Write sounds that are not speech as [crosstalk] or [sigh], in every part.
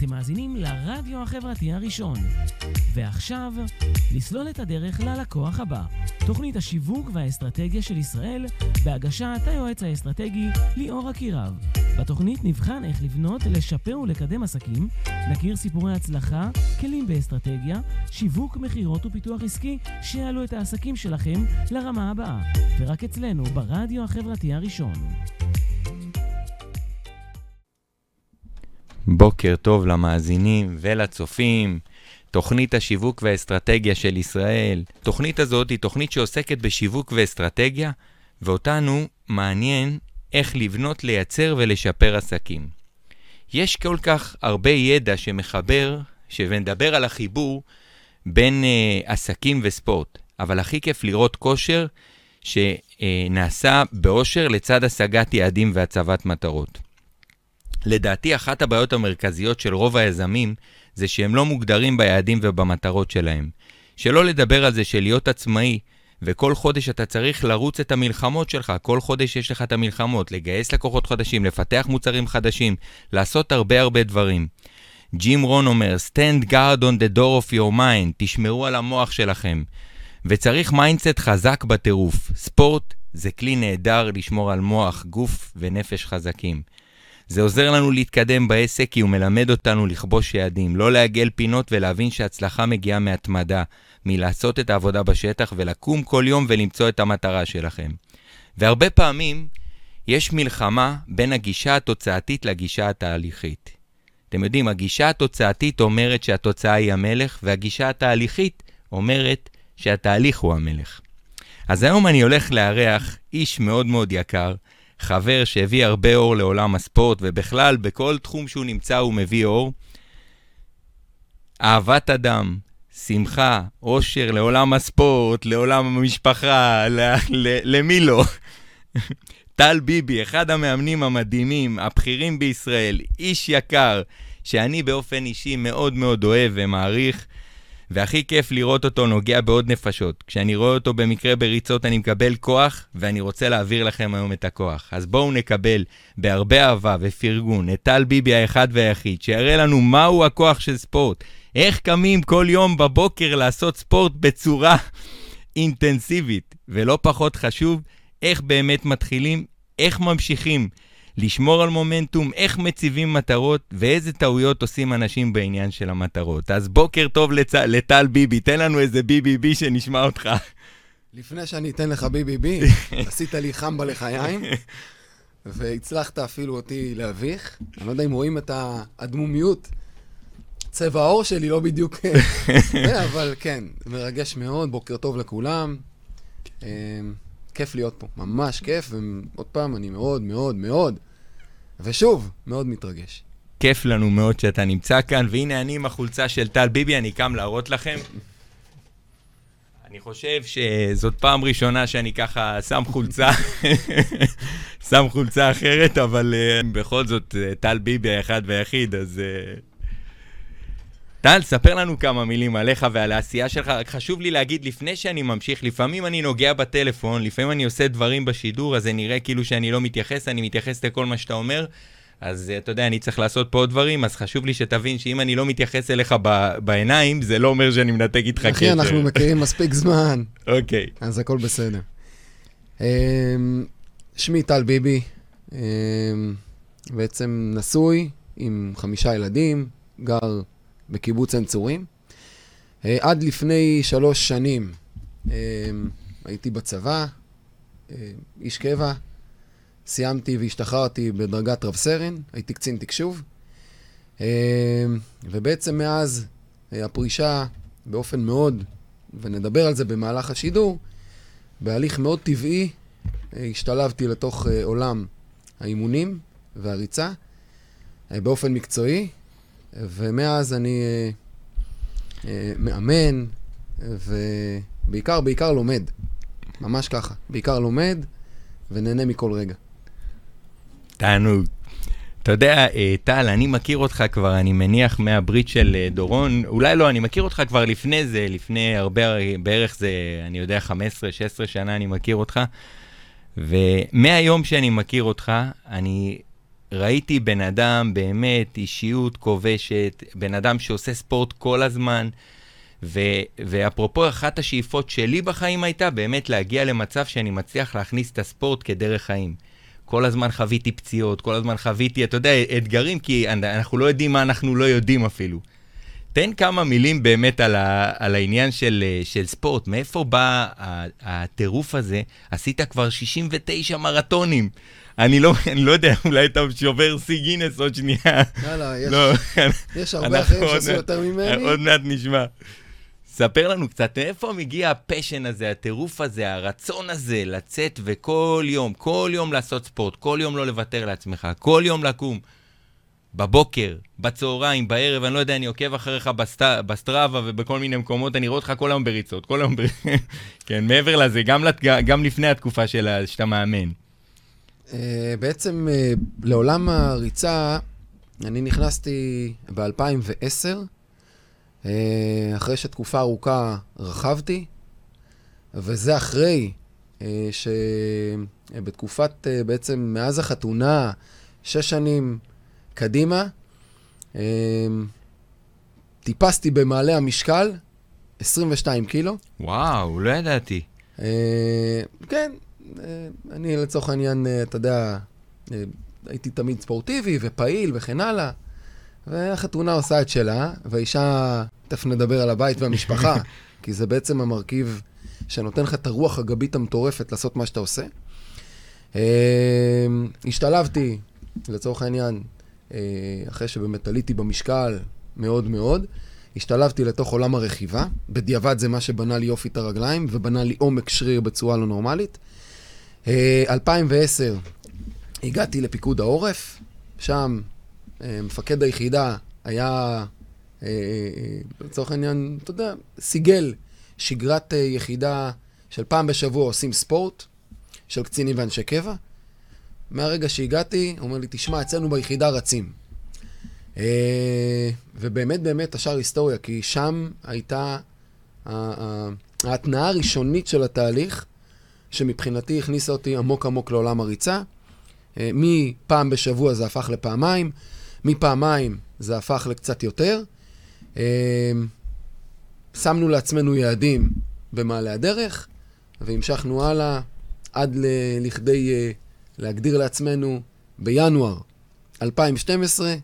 אתם מאזינים לרדיו החברתי הראשון. ועכשיו, לסלול את הדרך ללקוח הבא. תוכנית השיווק והאסטרטגיה של ישראל, בהגשת היועץ האסטרטגי ליאור אקירב. בתוכנית נבחן איך לבנות, לשפר ולקדם עסקים, נכיר סיפורי הצלחה, כלים באסטרטגיה, שיווק, מכירות ופיתוח עסקי שיעלו את העסקים שלכם לרמה הבאה. ורק אצלנו, ברדיו החברתי הראשון. בוקר טוב למאזינים ולצופים. תוכנית השיווק והאסטרטגיה של ישראל. תוכנית הזאת היא תוכנית שעוסקת בשיווק ואסטרטגיה, ואותנו מעניין איך לבנות, לייצר ולשפר עסקים. יש כל כך הרבה ידע שמחבר, ונדבר על החיבור בין uh, עסקים וספורט, אבל הכי כיף לראות כושר שנעשה באושר לצד השגת יעדים והצבת מטרות. לדעתי, אחת הבעיות המרכזיות של רוב היזמים זה שהם לא מוגדרים ביעדים ובמטרות שלהם. שלא לדבר על זה שלהיות עצמאי, וכל חודש אתה צריך לרוץ את המלחמות שלך, כל חודש יש לך את המלחמות, לגייס לקוחות חדשים, לפתח מוצרים חדשים, לעשות הרבה הרבה דברים. ג'ים רון אומר, Stand guard on the door of your mind, תשמרו על המוח שלכם. וצריך mindset חזק בטירוף. ספורט זה כלי נהדר לשמור על מוח, גוף ונפש חזקים. זה עוזר לנו להתקדם בעסק כי הוא מלמד אותנו לכבוש יעדים, לא לעגל פינות ולהבין שהצלחה מגיעה מהתמדה, מלעשות את העבודה בשטח ולקום כל יום ולמצוא את המטרה שלכם. והרבה פעמים יש מלחמה בין הגישה התוצאתית לגישה התהליכית. אתם יודעים, הגישה התוצאתית אומרת שהתוצאה היא המלך, והגישה התהליכית אומרת שהתהליך הוא המלך. אז היום אני הולך לארח איש מאוד מאוד יקר, חבר שהביא הרבה אור לעולם הספורט, ובכלל, בכל תחום שהוא נמצא הוא מביא אור. אהבת אדם, שמחה, אושר לעולם הספורט, לעולם המשפחה, ל- ל- למי לא? [laughs] טל ביבי, אחד המאמנים המדהימים, הבכירים בישראל, איש יקר, שאני באופן אישי מאוד מאוד אוהב ומעריך. והכי כיף לראות אותו נוגע בעוד נפשות. כשאני רואה אותו במקרה בריצות אני מקבל כוח, ואני רוצה להעביר לכם היום את הכוח. אז בואו נקבל בהרבה אהבה ופרגון את טל ביבי האחד והיחיד, שיראה לנו מהו הכוח של ספורט. איך קמים כל יום בבוקר לעשות ספורט בצורה אינטנסיבית, ולא פחות חשוב, איך באמת מתחילים, איך ממשיכים. לשמור על מומנטום, איך מציבים מטרות ואיזה טעויות עושים אנשים בעניין של המטרות. אז בוקר טוב לצ... לטל ביבי, תן לנו איזה ביבי בי שנשמע אותך. לפני שאני אתן לך ביבי בי, [laughs] עשית לי חמבה לחיים, והצלחת אפילו אותי להביך. אני לא יודע אם רואים את האדמומיות. צבע העור שלי לא בדיוק... [laughs] אבל כן, מרגש מאוד, בוקר טוב לכולם. אמ, כיף להיות פה, ממש כיף, ועוד פעם, אני מאוד מאוד מאוד, ושוב, מאוד מתרגש. כיף לנו מאוד שאתה נמצא כאן, והנה אני עם החולצה של טל ביבי, אני קם להראות לכם. אני חושב שזאת פעם ראשונה שאני ככה שם חולצה, [laughs] שם חולצה אחרת, אבל uh, בכל זאת, uh, טל ביבי האחד והיחיד, אז... Uh, טל, ספר לנו כמה מילים עליך ועל העשייה שלך. רק חשוב לי להגיד, לפני שאני ממשיך, לפעמים אני נוגע בטלפון, לפעמים אני עושה דברים בשידור, אז זה נראה כאילו שאני לא מתייחס, אני מתייחס לכל מה שאתה אומר. אז אתה יודע, אני צריך לעשות פה עוד דברים, אז חשוב לי שתבין שאם אני לא מתייחס אליך ב- בעיניים, זה לא אומר שאני מנתק איתך קשר. אחי, אנחנו מכירים מספיק זמן. אוקיי. אז הכל בסדר. אמ, שמי טל ביבי, אמ, בעצם נשוי עם חמישה ילדים, גר בקיבוץ עין צורים. אה, עד לפני שלוש שנים אה, הייתי בצבא, אה, איש קבע, סיימתי והשתחררתי בדרגת רב סרן, הייתי קצין תקשוב, ובעצם מאז הפרישה באופן מאוד, ונדבר על זה במהלך השידור, בהליך מאוד טבעי השתלבתי לתוך עולם האימונים והריצה באופן מקצועי, ומאז אני אה, אה, מאמן, ובעיקר, בעיקר לומד. ממש ככה. בעיקר לומד ונהנה מכל רגע. תענוג. אתה יודע, אה, טל, אני מכיר אותך כבר, אני מניח, מהברית של אה, דורון. אולי לא, אני מכיר אותך כבר לפני זה, לפני הרבה, בערך זה, אני יודע, 15-16 שנה אני מכיר אותך. ומהיום שאני מכיר אותך, אני ראיתי בן אדם, באמת, אישיות כובשת, בן אדם שעושה ספורט כל הזמן, ו, ואפרופו, אחת השאיפות שלי בחיים הייתה באמת להגיע למצב שאני מצליח להכניס את הספורט כדרך חיים. כל הזמן חוויתי פציעות, כל הזמן חוויתי, אתה יודע, אתגרים, כי אנחנו לא יודעים מה אנחנו לא יודעים אפילו. תן כמה מילים באמת על, ה, על העניין של, של ספורט. מאיפה בא הטירוף הזה? עשית כבר 69 מרתונים. אני לא, [laughs] אני לא יודע, אולי אתה שובר שיא גינס עוד שנייה. יאללה, יש, לא, יש הרבה אחרים שעשו יותר ממני. עוד מעט נשמע. ספר לנו קצת, מאיפה מגיע הפשן הזה, הטירוף הזה, הרצון הזה לצאת וכל יום, כל יום לעשות ספורט, כל יום לא לוותר לעצמך, כל יום לקום. בבוקר, בצהריים, בערב, אני לא יודע, אני עוקב אחריך בסט... בסטראבה ובכל מיני מקומות, אני רואה אותך כל היום בריצות, כל היום בריצות. [laughs] כן, מעבר לזה, גם, לת... גם לפני התקופה של... שאתה מאמן. Uh, בעצם uh, לעולם הריצה, אני נכנסתי ב-2010, uh, אחרי שתקופה ארוכה רכבתי, וזה אחרי שבתקופת, בעצם מאז החתונה, שש שנים, קדימה. אמ, טיפסתי במעלה המשקל, 22 קילו. וואו, לא ידעתי. אה, כן, אה, אני לצורך העניין, אה, אתה יודע, הייתי תמיד ספורטיבי ופעיל וכן הלאה. והחתונה עושה את שלה, והאישה, תכף נדבר על הבית והמשפחה, [laughs] כי זה בעצם המרכיב שנותן לך את הרוח הגבית המטורפת לעשות מה שאתה עושה. השתלבתי, לצורך העניין, אה, אחרי שבאמת עליתי במשקל מאוד מאוד, השתלבתי לתוך עולם הרכיבה. בדיעבד זה מה שבנה לי יופי את הרגליים, ובנה לי עומק שריר בצורה לא נורמלית. 2010 אה, הגעתי לפיקוד העורף, שם אה, מפקד היחידה היה, לצורך העניין, אתה יודע, סיגל שגרת יחידה של פעם בשבוע עושים ספורט, של קצינים ואנשי קבע. מהרגע שהגעתי, הוא אומר לי, תשמע, אצלנו ביחידה רצים. אה, ובאמת, באמת, השאר היסטוריה, כי שם הייתה ההתנאה הראשונית של התהליך, שמבחינתי הכניסה אותי עמוק עמוק לעולם הריצה. אה, מפעם בשבוע זה הפך לפעמיים, מפעמיים זה הפך לקצת יותר. אה, שמנו לעצמנו יעדים במעלה הדרך, והמשכנו הלאה עד לכדי להגדיר לעצמנו בינואר 2012,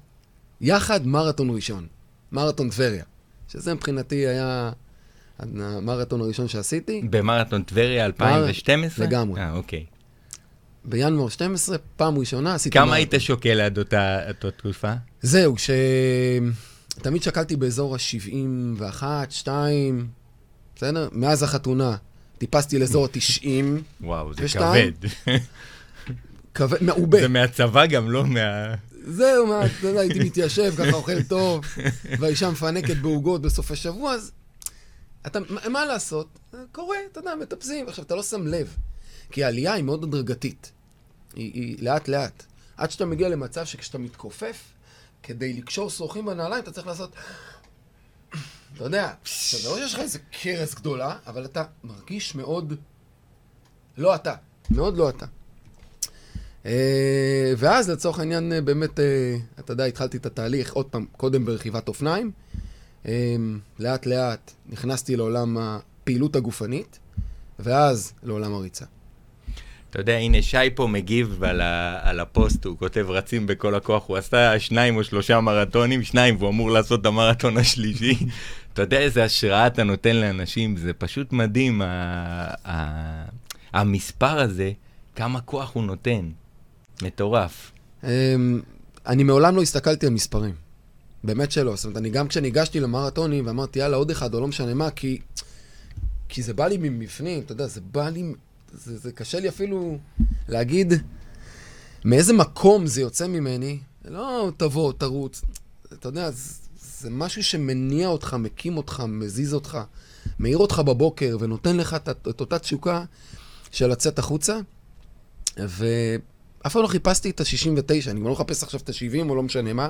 יחד מרתון ראשון, מרתון טבריה, שזה מבחינתי היה המרתון הראשון שעשיתי. במרתון טבריה 2012? לגמרי. אה, אוקיי. בינואר 12, פעם ראשונה עשיתי כמה מרתון. היית שוקל עד אותה, אותה תקופה? זהו, ש... תמיד שקלתי באזור ה-71, 2, בסדר? מאז החתונה טיפסתי לאזור ה-90. וואו, זה כבד. כבד, מעובה. זה מהצבא גם, לא מה... זהו, מה, אתה יודע, הייתי מתיישב, ככה אוכל טוב, והאישה מפנקת בעוגות בסופי שבוע, אז אתה, מה לעשות? קורה, אתה יודע, מטפסים. עכשיו, אתה לא שם לב, כי העלייה היא מאוד הדרגתית. היא, היא לאט-לאט. עד שאתה מגיע למצב שכשאתה מתכופף, כדי לקשור שרוכים בנעליים, אתה צריך לעשות... אתה יודע, זה לא שיש לך איזה קרס גדולה, אבל אתה מרגיש מאוד... לא אתה. מאוד לא אתה. אה, ואז לצורך העניין, אה, באמת, אה, אתה יודע, התחלתי את התהליך, עוד פעם, קודם ברכיבת אופניים. לאט לאט נכנסתי לעולם הפעילות הגופנית, ואז לעולם הריצה. אתה יודע, הנה שי פה מגיב על, ה, על הפוסט, הוא כותב רצים בכל הכוח, הוא עשה שניים או שלושה מרתונים, שניים, והוא אמור לעשות את המרתון השלישי. [laughs] אתה יודע איזה השראה אתה נותן לאנשים, זה פשוט מדהים, ה, ה, המספר הזה, כמה כוח הוא נותן. מטורף. Um, אני מעולם לא הסתכלתי על מספרים. באמת שלא. זאת אומרת, אני גם כשניגשתי למרתונים ואמרתי, יאללה, עוד אחד, או לא משנה מה, כי, כי זה בא לי מבפנים, אתה יודע, זה בא לי... זה, זה קשה לי אפילו להגיד מאיזה מקום זה יוצא ממני. לא תבוא, תרוץ. אתה יודע, זה, זה משהו שמניע אותך, מקים אותך, מזיז אותך, מאיר אותך בבוקר ונותן לך את, את אותה תשוקה של לצאת החוצה. ו... אף פעם לא חיפשתי את ה-69, אני גם לא מחפש עכשיו את ה-70 או לא משנה מה.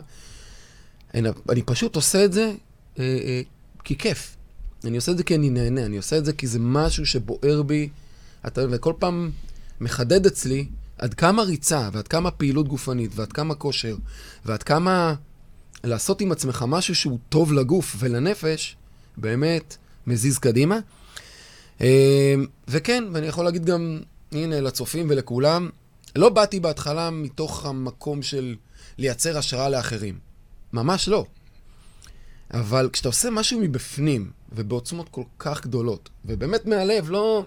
אני, אני פשוט עושה את זה אה, אה, כי כיף. אני עושה את זה כי אני נהנה, אני עושה את זה כי זה משהו שבוער בי, אתה, וכל פעם מחדד אצלי עד כמה ריצה, ועד כמה פעילות גופנית, ועד כמה כושר, ועד כמה לעשות עם עצמך משהו שהוא טוב לגוף ולנפש, באמת מזיז קדימה. אה, וכן, ואני יכול להגיד גם, הנה, לצופים ולכולם, לא באתי בהתחלה מתוך המקום של לייצר השראה לאחרים. ממש לא. אבל כשאתה עושה משהו מבפנים, ובעוצמות כל כך גדולות, ובאמת מהלב, לא,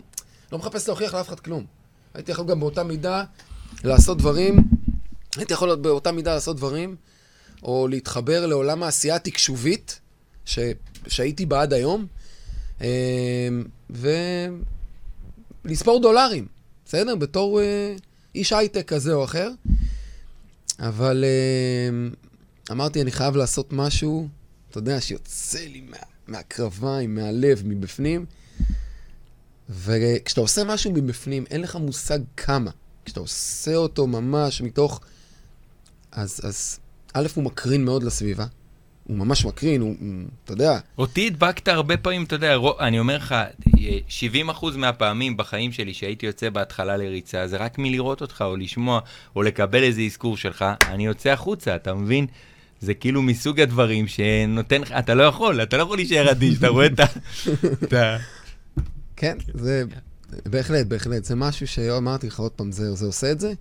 לא מחפש להוכיח לאף אחד כלום. הייתי יכול גם באותה מידה לעשות דברים, הייתי יכול באותה מידה לעשות דברים, או להתחבר לעולם העשייה התקשובית, ש, שהייתי בה עד היום, אה, ולספור דולרים, בסדר? בתור אה, איש הייטק כזה או אחר. אבל אה, אמרתי, אני חייב לעשות משהו, אתה יודע, שיוצא לי מה, מהקרביים, מהלב, מבפנים. וכשאתה עושה משהו מבפנים, אין לך מושג כמה. כשאתה עושה אותו ממש מתוך... אז, אז א', הוא מקרין מאוד לסביבה. הוא ממש מקרין, הוא, הוא אתה יודע. אותי הדבקת הרבה פעמים, אתה יודע, אני אומר לך, 70% מהפעמים בחיים שלי שהייתי יוצא בהתחלה לריצה, זה רק מלראות אותך, או לשמוע, או לקבל איזה אזכור שלך, אני יוצא החוצה, אתה מבין? זה כאילו מסוג הדברים שנותן לך, אתה לא יכול, אתה לא יכול להישאר אדיש, אתה רואה את ה... [laughs] כן, זה בהחלט, בהחלט, זה משהו שאמרתי לך עוד פעם, זה, זה עושה את זה.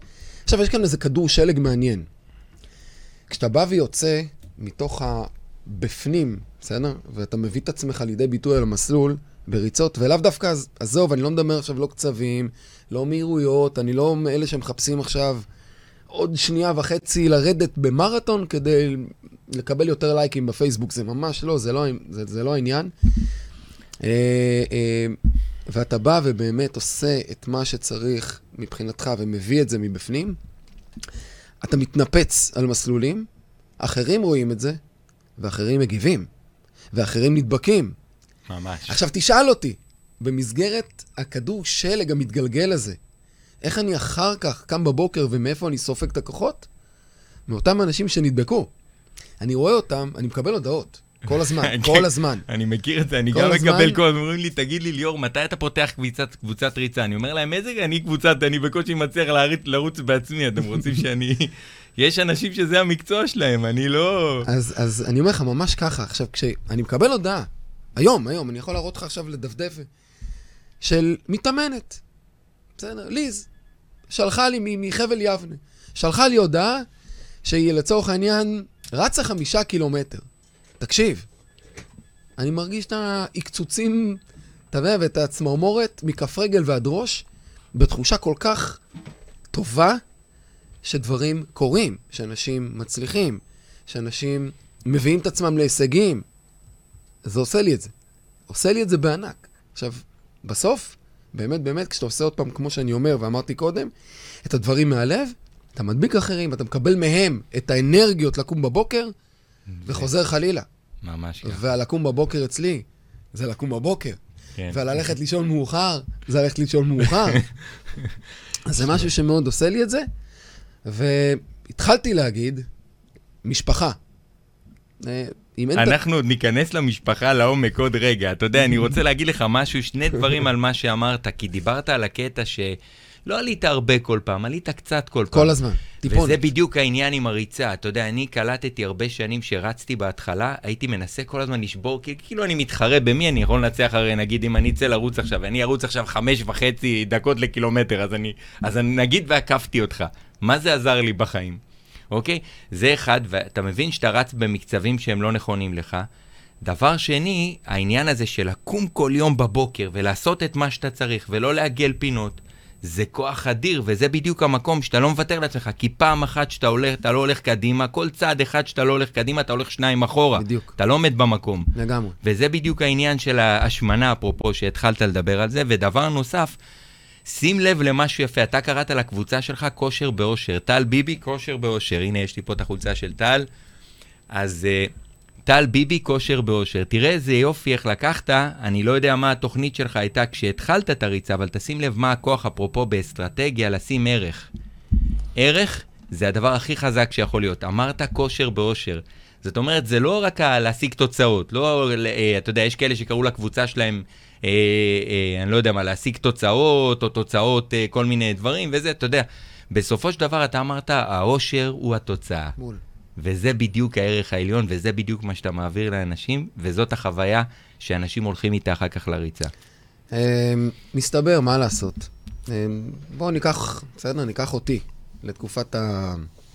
עכשיו, יש כאן איזה כדור שלג מעניין. כשאתה בא ויוצא מתוך הבפנים, בסדר? ואתה מביא את עצמך לידי ביטוי על המסלול בריצות, ולאו דווקא, עזוב, אני לא מדבר עכשיו לא קצבים, לא מהירויות, אני לא מאלה שמחפשים עכשיו עוד שנייה וחצי לרדת במרתון כדי לקבל יותר לייקים בפייסבוק, זה ממש לא, זה לא, זה, זה לא העניין. אה, אה, ואתה בא ובאמת עושה את מה שצריך מבחינתך ומביא את זה מבפנים, אתה מתנפץ על מסלולים, אחרים רואים את זה, ואחרים מגיבים, ואחרים נדבקים. ממש. עכשיו תשאל אותי, במסגרת הכדור שלג המתגלגל הזה, איך אני אחר כך קם בבוקר ומאיפה אני סופג את הכוחות? מאותם אנשים שנדבקו. אני רואה אותם, אני מקבל הודעות. כל הזמן. [laughs] כל הזמן. אני מכיר את זה, אני גם מקבל כל הזמן, אומרים לי, תגיד לי, ליאור, מתי אתה פותח קבוצת ריצה? אני אומר להם, איזה, אני קבוצת, אני בקושי מצליח לרוץ בעצמי, אתם רוצים שאני... יש אנשים שזה המקצוע שלהם, אני לא... אז אני אומר לך, ממש ככה. עכשיו, כשאני מקבל הודעה, היום, היום, אני יכול להראות לך עכשיו לדפדף, של מתאמנת, בסדר, ליז, שלחה לי מחבל יבנה, שלחה לי הודעה שהיא לצורך העניין רצה חמישה קילומטר. תקשיב, אני מרגיש את העקצוצים, אתה יודע, ואת הצמרמורת מכף רגל ועד ראש, בתחושה כל כך טובה, שדברים קורים, שאנשים מצליחים, שאנשים מביאים את עצמם להישגים. זה עושה לי את זה. עושה לי את זה בענק. עכשיו, בסוף, באמת, באמת, כשאתה עושה עוד פעם, כמו שאני אומר ואמרתי קודם, את הדברים מהלב, אתה מדביק אחרים, אתה מקבל מהם את האנרגיות לקום בבוקר, וחוזר חלילה. ממש ככה. ועל לקום בבוקר אצלי, זה לקום בבוקר. כן. ועל ללכת לישון מאוחר, זה ללכת לישון מאוחר. [laughs] אז זה משהו שמאוד עושה לי את זה. והתחלתי להגיד, משפחה. אה, אנחנו עוד ניכנס למשפחה לעומק עוד רגע. אתה יודע, אני רוצה להגיד לך משהו, שני [laughs] דברים על מה שאמרת, כי דיברת על הקטע ש... לא עלית הרבה כל פעם, עלית קצת כל פעם. כל הזמן, טיפונת. וזה בדיוק העניין עם הריצה. אתה יודע, אני קלטתי הרבה שנים שרצתי בהתחלה, הייתי מנסה כל הזמן לשבור, כאילו אני מתחרה במי אני יכול לנצח הרי, נגיד אם אני אצא לרוץ עכשיו, אני ארוץ עכשיו חמש וחצי דקות לקילומטר, אז אני, אז אני נגיד ועקפתי אותך. מה זה עזר לי בחיים? אוקיי? זה אחד, ואתה מבין שאתה רץ במקצבים שהם לא נכונים לך. דבר שני, העניין הזה של לקום כל יום בבוקר ולעשות את מה שאתה צריך ולא לעגל פינות, זה כוח אדיר, וזה בדיוק המקום שאתה לא מוותר לעצמך, כי פעם אחת שאתה הולך, אתה לא הולך קדימה, כל צעד אחד שאתה לא הולך קדימה, אתה הולך שניים אחורה. בדיוק. אתה לא עומד במקום. לגמרי. וזה בדיוק העניין של ההשמנה, אפרופו, שהתחלת לדבר על זה. ודבר נוסף, שים לב למשהו יפה, אתה קראת לקבוצה שלך כושר באושר. טל ביבי, כושר באושר. הנה, יש לי פה את החולצה של טל. אז... Uh, טל ביבי כושר באושר. תראה איזה יופי איך לקחת, אני לא יודע מה התוכנית שלך הייתה כשהתחלת את הריצה, אבל תשים לב מה הכוח, אפרופו באסטרטגיה, לשים ערך. ערך זה הדבר הכי חזק שיכול להיות. אמרת כושר באושר. זאת אומרת, זה לא רק להשיג תוצאות, לא, אה, אתה יודע, יש כאלה שקראו לקבוצה שלהם, אה, אה, אני לא יודע מה, להשיג תוצאות, או תוצאות, אה, כל מיני דברים, וזה, אתה יודע. בסופו של דבר אתה אמרת, האושר הוא התוצאה. בול. וזה בדיוק הערך העליון, וזה בדיוק מה שאתה מעביר לאנשים, וזאת החוויה שאנשים הולכים איתה אחר כך לריצה. אמ, מסתבר, מה לעשות? אמ, בואו ניקח, בסדר, ניקח אותי לתקופת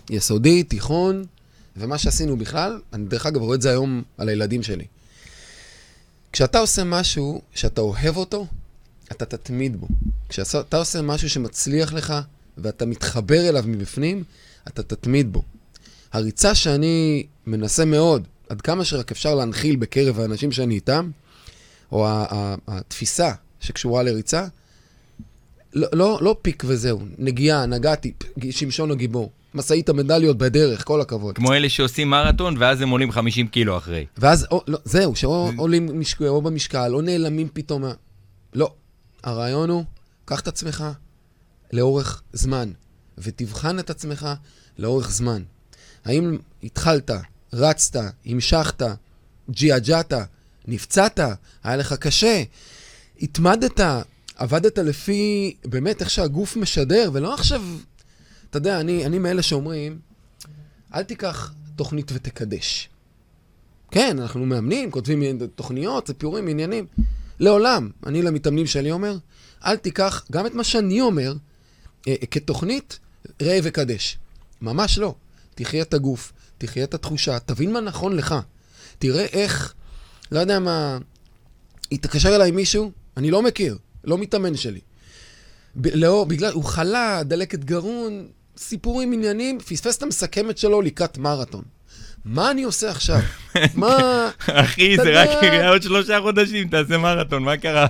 היסודי, תיכון, ומה שעשינו בכלל, אני דרך אגב רואה את זה היום על הילדים שלי. כשאתה עושה משהו שאתה אוהב אותו, אתה תתמיד בו. כשאתה עושה משהו שמצליח לך ואתה מתחבר אליו מבפנים, אתה תתמיד בו. הריצה שאני מנסה מאוד, עד כמה שרק אפשר להנחיל בקרב האנשים שאני איתם, או התפיסה שקשורה לריצה, לא, לא, לא פיק וזהו, נגיעה, נגעתי, שמשון הגיבור. משאית המדליות בדרך, כל הכבוד. כמו אלה שעושים מרתון, ואז הם עולים 50 קילו אחרי. ואז, או, לא, זהו, שאו עולים משקל, או במשקל, או נעלמים פתאום. לא. הרעיון הוא, קח את עצמך לאורך זמן, ותבחן את עצמך לאורך זמן. האם התחלת, רצת, המשכת, ג'יאג'ת, נפצעת, היה לך קשה, התמדת, עבדת לפי באמת איך שהגוף משדר, ולא עכשיו, אתה יודע, אני, אני מאלה שאומרים, אל תיקח תוכנית ותקדש. כן, אנחנו מאמנים, כותבים תוכניות, סיפורים, עניינים. לעולם, אני למתאמנים שלי אומר, אל תיקח גם את מה שאני אומר אה, כתוכנית, ראה וקדש. ממש לא. תחיה את הגוף, תחיה את התחושה, תבין מה נכון לך. תראה איך, לא יודע מה, התקשר אליי מישהו, אני לא מכיר, לא מתאמן שלי. ב- לא, בגלל, הוא חלה, דלקת גרון, סיפורים, עניינים, פספס את המסכמת שלו לקראת מרתון. מה אני עושה עכשיו? [laughs] מה... אחי, זה רק עוד שלושה חודשים, תעשה מרתון, מה קרה?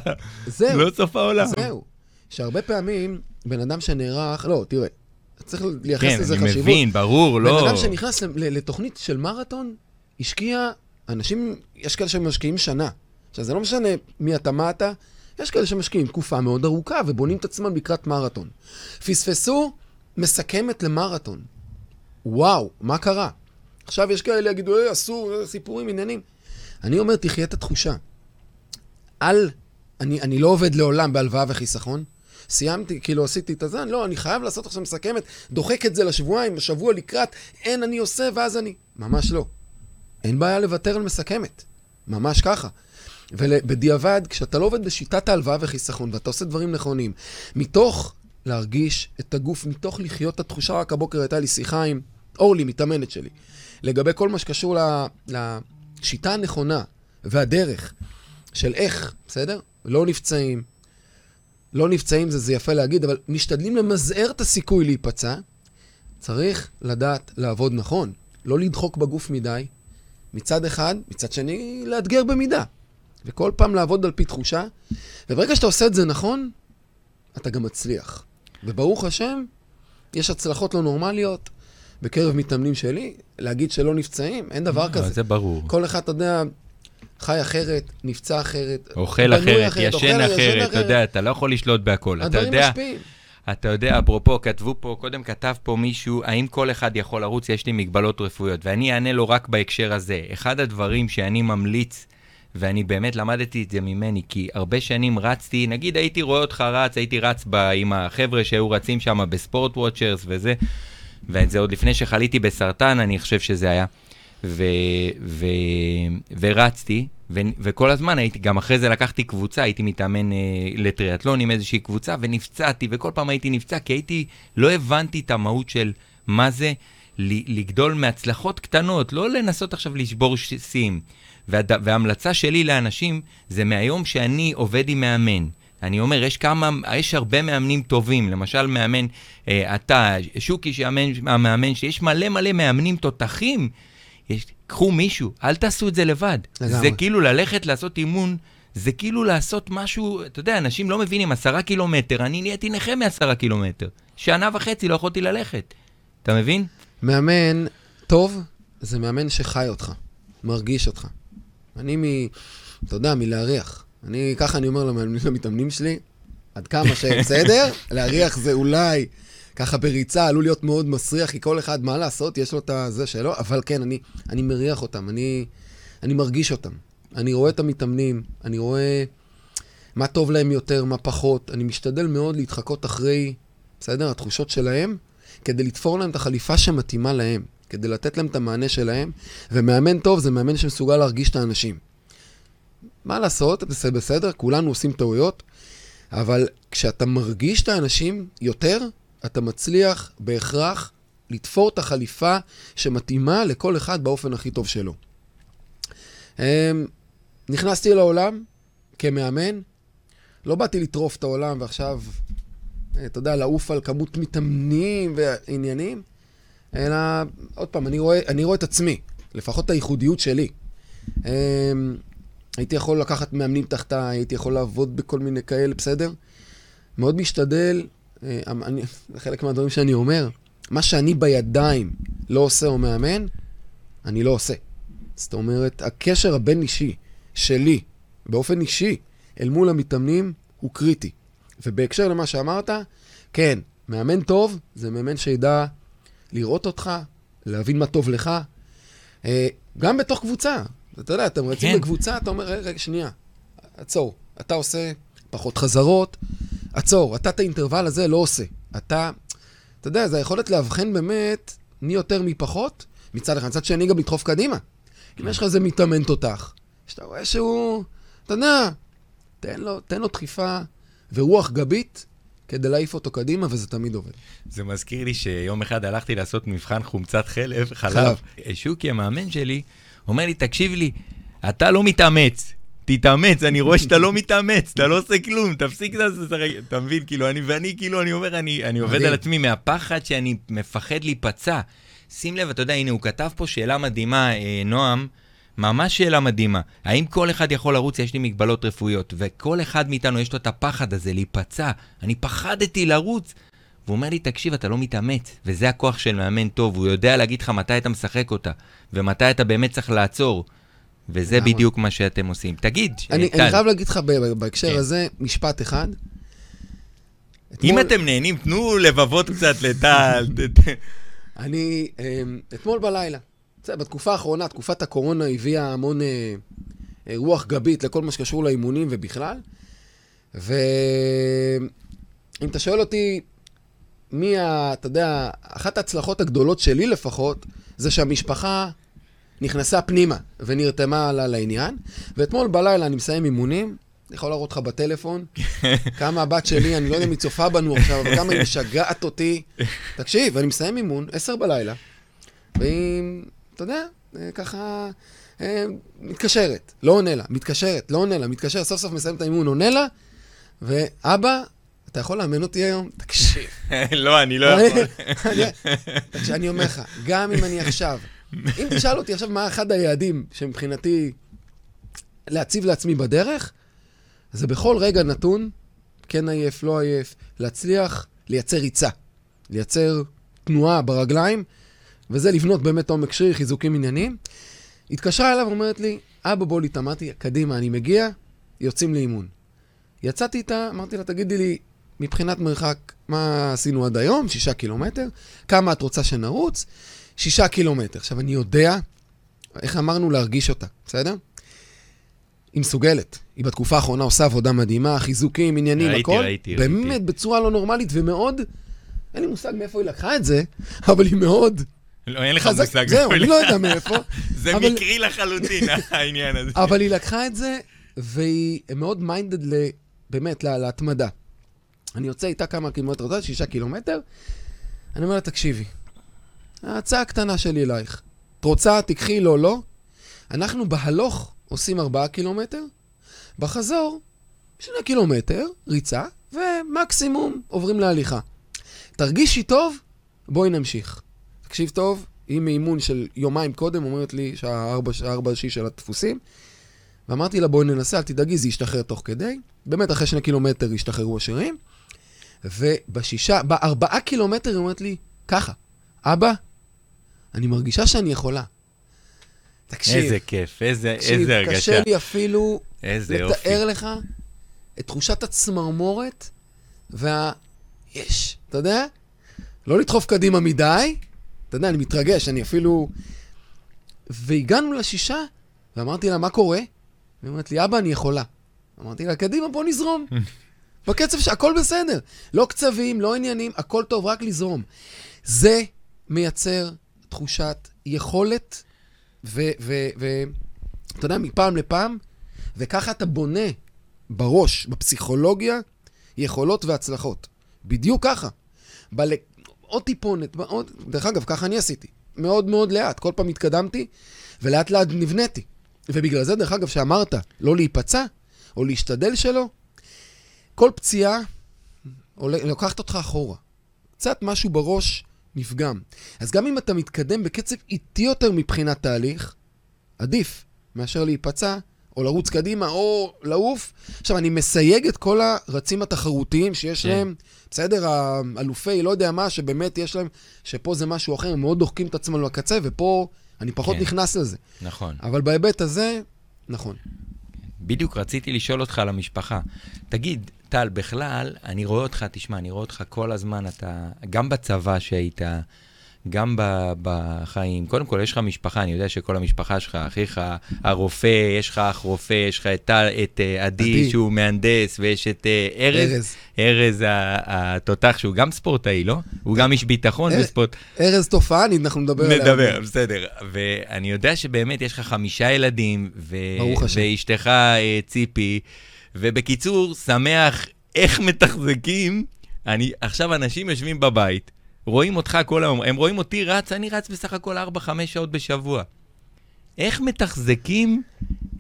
זהו. לא סוף העולם. זהו. שהרבה פעמים, בן אדם שנערך, לא, תראה, צריך לייחס כן, לזה אני חשיבות. מבין, ברור, בן לא... אדם שנכנס לתוכנית של מרתון, השקיע, אנשים, יש כאלה שמשקיעים שנה. עכשיו, זה לא משנה מי אתה, מה אתה, יש כאלה שמשקיעים תקופה מאוד ארוכה ובונים את עצמם לקראת מרתון. פספסו מסכמת למרתון. וואו, מה קרה? עכשיו יש כאלה יגידו, אה, אסור, אה, סיפורים, עניינים. אני אומר, תחיה את התחושה. אל, אני, אני לא עובד לעולם בהלוואה וחיסכון. סיימתי, כאילו עשיתי את הזה, לא, אני חייב לעשות עכשיו מסכמת, דוחק את זה לשבועיים, שבוע לקראת, אין, אני עושה, ואז אני... ממש לא. אין בעיה לוותר על מסכמת. ממש ככה. ובדיעבד, כשאתה לא עובד בשיטת ההלוואה וחיסכון, ואתה עושה דברים נכונים, מתוך להרגיש את הגוף, מתוך לחיות את התחושה, רק הבוקר הייתה לי שיחה עם אורלי, מתאמנת שלי, לגבי כל מה שקשור לשיטה הנכונה והדרך של איך, בסדר? לא נפצעים, לא נפצעים זה, זה יפה להגיד, אבל משתדלים למזער את הסיכוי להיפצע, צריך לדעת לעבוד נכון. לא לדחוק בגוף מדי, מצד אחד, מצד שני, לאתגר במידה. וכל פעם לעבוד על פי תחושה, וברגע שאתה עושה את זה נכון, אתה גם מצליח. וברוך השם, יש הצלחות לא נורמליות בקרב מתאמנים שלי. להגיד שלא נפצעים, אין דבר לא, כזה. זה ברור. כל אחד, אתה יודע, חי אחרת, נפצע אחרת, אוכל אחרת, ישן אחרת, אתה יודע, אתה לא יכול לשלוט בהכל. אתה הדברים יודע, משפיעים. אתה יודע, אפרופו, כתבו פה, קודם כתב פה מישהו, האם כל אחד יכול לרוץ? יש לי מגבלות רפואיות, ואני אענה לו רק בהקשר הזה. אחד הדברים שאני ממליץ, ואני באמת למדתי את זה ממני, כי הרבה שנים רצתי, נגיד הייתי רואה אותך רץ, הייתי רץ ב, עם החבר'ה שהיו רצים שם בספורט וואצ'רס וזה, וזה עוד לפני שחליתי בסרטן, אני חושב שזה היה. ו, ו, ורצתי, ו, וכל הזמן הייתי, גם אחרי זה לקחתי קבוצה, הייתי מתאמן אה, לטריאטלון עם איזושהי קבוצה, ונפצעתי, וכל פעם הייתי נפצע, כי הייתי, לא הבנתי את המהות של מה זה לגדול מהצלחות קטנות, לא לנסות עכשיו לשבור ש- שיאים. והד... וההמלצה שלי לאנשים זה מהיום שאני עובד עם מאמן. אני אומר, יש כמה, יש הרבה מאמנים טובים, למשל מאמן, אה, אתה, שוקי שהמאמן, המאמן, שיש מלא מלא מאמנים תותחים. יש, קחו מישהו, אל תעשו את זה לבד. לגמרי. זה כאילו ללכת לעשות אימון, זה כאילו לעשות משהו, אתה יודע, אנשים לא מבינים, עשרה קילומטר, אני נהייתי נכה מעשרה קילומטר. שנה וחצי לא יכולתי ללכת. אתה מבין? מאמן טוב זה מאמן שחי אותך, מרגיש אותך. אני מ... אתה יודע, מלהריח. אני, ככה אני אומר למתאמנים שלי, עד כמה שבסדר, [laughs] להריח זה אולי, ככה בריצה עלול להיות מאוד מסריח, כי כל אחד, מה לעשות, יש לו את הזה שלו, אבל כן, אני, אני מריח אותם, אני, אני מרגיש אותם. אני רואה את המתאמנים, אני רואה מה טוב להם יותר, מה פחות. אני משתדל מאוד להתחקות אחרי, בסדר, התחושות שלהם, כדי לתפור להם את החליפה שמתאימה להם, כדי לתת להם את המענה שלהם, ומאמן טוב זה מאמן שמסוגל להרגיש את האנשים. מה לעשות, זה בסדר, כולנו עושים טעויות, אבל כשאתה מרגיש את האנשים יותר, אתה מצליח בהכרח לתפור את החליפה שמתאימה לכל אחד באופן הכי טוב שלו. אמ, נכנסתי לעולם כמאמן, לא באתי לטרוף את העולם ועכשיו, אה, אתה יודע, לעוף על כמות מתאמנים ועניינים, אלא, עוד פעם, אני רואה, אני רואה את עצמי, לפחות את הייחודיות שלי. אמ, הייתי יכול לקחת מאמנים תחתיי, הייתי יכול לעבוד בכל מיני כאלה, בסדר? מאוד משתדל, אה, אני, זה [laughs] חלק מהדברים שאני אומר, מה שאני בידיים לא עושה או מאמן, אני לא עושה. זאת אומרת, הקשר הבין-אישי שלי, באופן אישי, אל מול המתאמנים, הוא קריטי. ובהקשר למה שאמרת, כן, מאמן טוב זה מאמן שידע לראות אותך, להבין מה טוב לך. אה, גם בתוך קבוצה. אתה יודע, אתם רצים כן. בקבוצה, אתה אומר, רגע, שנייה, עצור. אתה עושה פחות חזרות, עצור. אתה את האינטרוול הזה לא עושה. אתה, אתה יודע, זה היכולת לאבחן באמת מי יותר מי פחות, מצד אחד. מצד שני, גם לדחוף קדימה. אם יש לך איזה מתאמן תותח, שאתה רואה שהוא, אתה יודע, תן לו, תן לו דחיפה ורוח גבית כדי להעיף אותו קדימה, וזה תמיד עובד. זה מזכיר לי שיום אחד הלכתי לעשות מבחן חומצת חלב, חלב. חלב. שוקי, המאמן שלי, אומר לי, תקשיב לי, אתה לא מתאמץ. תתאמץ, אני רואה שאתה לא מתאמץ, אתה לא עושה כלום, תפסיק לשחק, אתה מבין? כאילו, אני, ואני, כאילו, אני אומר, אני, אני עובד. על עצמי מהפחד שאני מפחד להיפצע. שים לב, אתה יודע, הנה, הוא כתב פה שאלה מדהימה, אה, נועם, ממש שאלה מדהימה. האם כל אחד יכול לרוץ? יש לי מגבלות רפואיות, וכל אחד מאיתנו יש לו את הפחד הזה להיפצע. אני פחדתי לרוץ. והוא אומר לי, תקשיב, אתה לא מתאמץ, וזה הכוח של מאמן טוב, הוא יודע להגיד לך מתי אתה משחק אותה, ומתי אתה באמת צריך לעצור. וזה לגמרי. בדיוק מה שאתם עושים. תגיד, אני, טל, אני חייב להגיד לך בהקשר כן. הזה משפט אחד. אם אתמול- אתם נהנים, תנו לבבות קצת לטל. [laughs] אני, אמ, אתמול בלילה, בסדר, בתקופה האחרונה, תקופת הקורונה הביאה המון אה, אה, רוח גבית לכל מה שקשור לאימונים ובכלל. ואם אתה שואל אותי, מי ה... אתה יודע, אחת ההצלחות הגדולות שלי לפחות, זה שהמשפחה נכנסה פנימה ונרתמה ל- לעניין. ואתמול בלילה אני מסיים אימונים, אני יכול להראות לך בטלפון, [laughs] כמה הבת שלי, אני לא יודע אם היא צופה בנו עכשיו, אבל כמה היא משגעת אותי. [laughs] תקשיב, אני מסיים אימון, עשר בלילה, והיא, אתה יודע, אה, ככה אה, מתקשרת, לא עונה לה, מתקשרת, לא עונה לה, מתקשרת, סוף סוף מסיים את האימון, עונה לה, ואבא, אתה יכול לאמן אותי היום? תקשיב. [laughs] לא, אני לא יכול. תקשיב, אני אומר לך, גם אם אני עכשיו, אם תשאל אותי עכשיו מה אחד היעדים שמבחינתי להציב לעצמי בדרך, זה בכל רגע נתון, כן עייף, לא עייף, להצליח לייצר ריצה, לייצר תנועה ברגליים, וזה לבנות באמת עומק שריר, חיזוקים עניינים. התקשרה אליו ואומרת לי, אבא בוא להתאמן, אמרתי, קדימה, אני מגיע, יוצאים לאימון. יצאתי איתה, אמרתי לה, תגידי לי, מבחינת מרחק, מה עשינו עד היום? שישה קילומטר. כמה את רוצה שנרוץ? שישה קילומטר. עכשיו, אני יודע, איך אמרנו, להרגיש אותה, בסדר? היא מסוגלת. היא בתקופה האחרונה עושה עבודה מדהימה, חיזוקים, עניינים, ראיתי, הכל. ראיתי, באמת, ראיתי. בצורה לא נורמלית ומאוד... אין לי מושג מאיפה היא לקחה את זה, אבל היא מאוד לא, אין לך. מושג. זהו, אני לא יודע מאיפה. [laughs] זה מקרי לחלוטין, [laughs] העניין הזה. אבל היא לקחה את זה, והיא מאוד מיינדד. באמת, לה- להתמדה. אני יוצא איתה כמה קילומטר, יודע, שישה קילומטר, אני אומר לה, תקשיבי, ההצעה הקטנה שלי אלייך. את רוצה, תיקחי, לא, לא. אנחנו בהלוך עושים ארבעה קילומטר, בחזור, שני קילומטר, ריצה, ומקסימום עוברים להליכה. תרגישי טוב, בואי נמשיך. תקשיב טוב, היא מאימון של יומיים קודם, אומרת לי שעה ארבע, שעה ארבע שיא של הדפוסים, ואמרתי לה, בואי ננסה, אל תדאגי, זה ישתחרר תוך כדי. באמת, אחרי שני קילומטר השתחררו השירים. ובשישה, בארבעה קילומטר היא אומרת לי, ככה, אבא, אני מרגישה שאני יכולה. תקשיב, איזה כיף, איזה תקשיב, איזה הרגשה. קשה לי אפילו איזה. לתאר לך את תחושת הצמרמורת וה... יש, אתה יודע? לא לדחוף קדימה מדי, אתה יודע, אני מתרגש, אני אפילו... והגענו לשישה, ואמרתי לה, מה קורה? והיא אומרת לי, אבא, אני יכולה. אמרתי לה, קדימה, בוא נזרום. [laughs] בקצב שהכל בסדר. לא קצבים, לא עניינים, הכל טוב, רק לזרום. זה מייצר תחושת יכולת, ואתה יודע, מפעם לפעם, וככה אתה בונה בראש, בפסיכולוגיה, יכולות והצלחות. בדיוק ככה. בל... עוד טיפונת, עוד... דרך אגב, ככה אני עשיתי. מאוד מאוד לאט. כל פעם התקדמתי, ולאט לאט נבניתי. ובגלל זה, דרך אגב, שאמרת לא להיפצע, או להשתדל שלא, כל פציעה לוקחת אותך אחורה. קצת משהו בראש נפגם. אז גם אם אתה מתקדם בקצב איטי יותר מבחינת תהליך, עדיף מאשר להיפצע, או לרוץ קדימה, או לעוף. עכשיו, אני מסייג את כל הרצים התחרותיים שיש כן. להם, בסדר, האלופי, לא יודע מה, שבאמת יש להם, שפה זה משהו אחר, הם מאוד דוחקים את עצמם לקצה, ופה אני פחות כן. נכנס לזה. נכון. אבל בהיבט הזה, נכון. בדיוק רציתי לשאול אותך על המשפחה. תגיד, טל, בכלל, אני רואה אותך, תשמע, אני רואה אותך כל הזמן, אתה, גם בצבא שהיית, גם בחיים. קודם כל, יש לך משפחה, אני יודע שכל המשפחה שלך, אחיך הרופא, יש לך אח רופא, יש לך את, את אה, עדי, שהוא מהנדס, ויש את אה, ארז. ארז. ארז התותח, שהוא גם ספורטאי, לא? הוא גם איש ביטחון וספורט. ארז תופעני, אנחנו נדבר עליו. נדבר, בסדר. ואני יודע שבאמת יש לך חמישה ילדים, ו... ואשתך אה, ציפי, ובקיצור, שמח איך מתחזקים. אני, עכשיו אנשים יושבים בבית, רואים אותך כל היום, הם רואים אותי רץ, אני רץ בסך הכל 4-5 שעות בשבוע. איך מתחזקים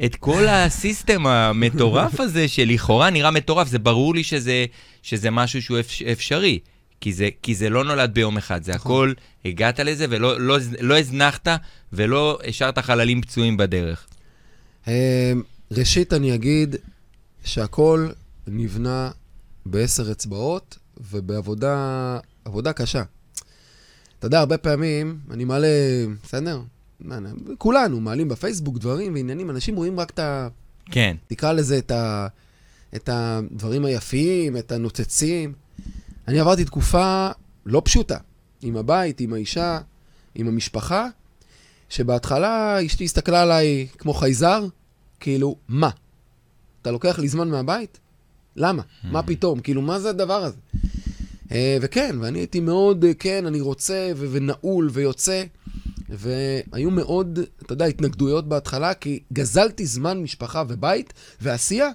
את כל הסיסטם המטורף הזה, שלכאורה נראה מטורף? זה ברור לי שזה, שזה משהו שהוא אפשרי, כי זה, כי זה לא נולד ביום אחד, זה נכון. הכל, הגעת לזה ולא לא, לא הזנחת ולא השארת חללים פצועים בדרך. אמ, ראשית, אני אגיד שהכל נבנה בעשר אצבעות ובעבודה קשה. אתה יודע, הרבה פעמים אני מעלה, בסדר? כולנו מעלים בפייסבוק דברים ועניינים, אנשים רואים רק את ה... כן. תקרא לזה את, ה... את הדברים היפים, את הנוצצים. אני עברתי תקופה לא פשוטה, עם הבית, עם האישה, עם המשפחה, שבהתחלה אשתי הסתכלה עליי כמו חייזר, כאילו, מה? אתה לוקח לי זמן מהבית? למה? מה mm. פתאום? כאילו, מה זה הדבר הזה? אה, וכן, ואני הייתי מאוד, אה, כן, אני רוצה, ונעול, ויוצא. והיו מאוד, אתה יודע, התנגדויות בהתחלה, כי גזלתי זמן משפחה ובית, ועשייה,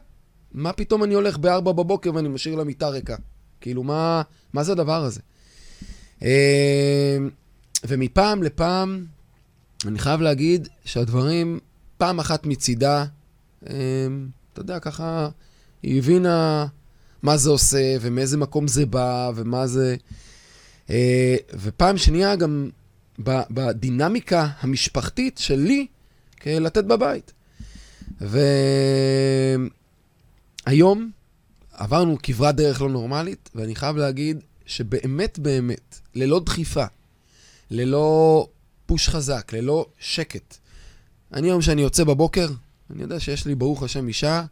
מה פתאום אני הולך ב-4 בבוקר ואני משאיר לה מיטה ריקה? כאילו, מה, מה זה הדבר הזה? אה, ומפעם לפעם, אני חייב להגיד שהדברים, פעם אחת מצידה, אתה יודע, ככה, היא הבינה מה זה עושה, ומאיזה מקום זה בא, ומה זה... אה, ופעם שנייה, גם בדינמיקה המשפחתית שלי, לתת בבית. והיום עברנו כברת דרך לא נורמלית, ואני חייב להגיד שבאמת באמת, ללא דחיפה, ללא פוש חזק, ללא שקט, אני היום שאני יוצא בבוקר, אני יודע שיש לי, ברוך השם, אישה,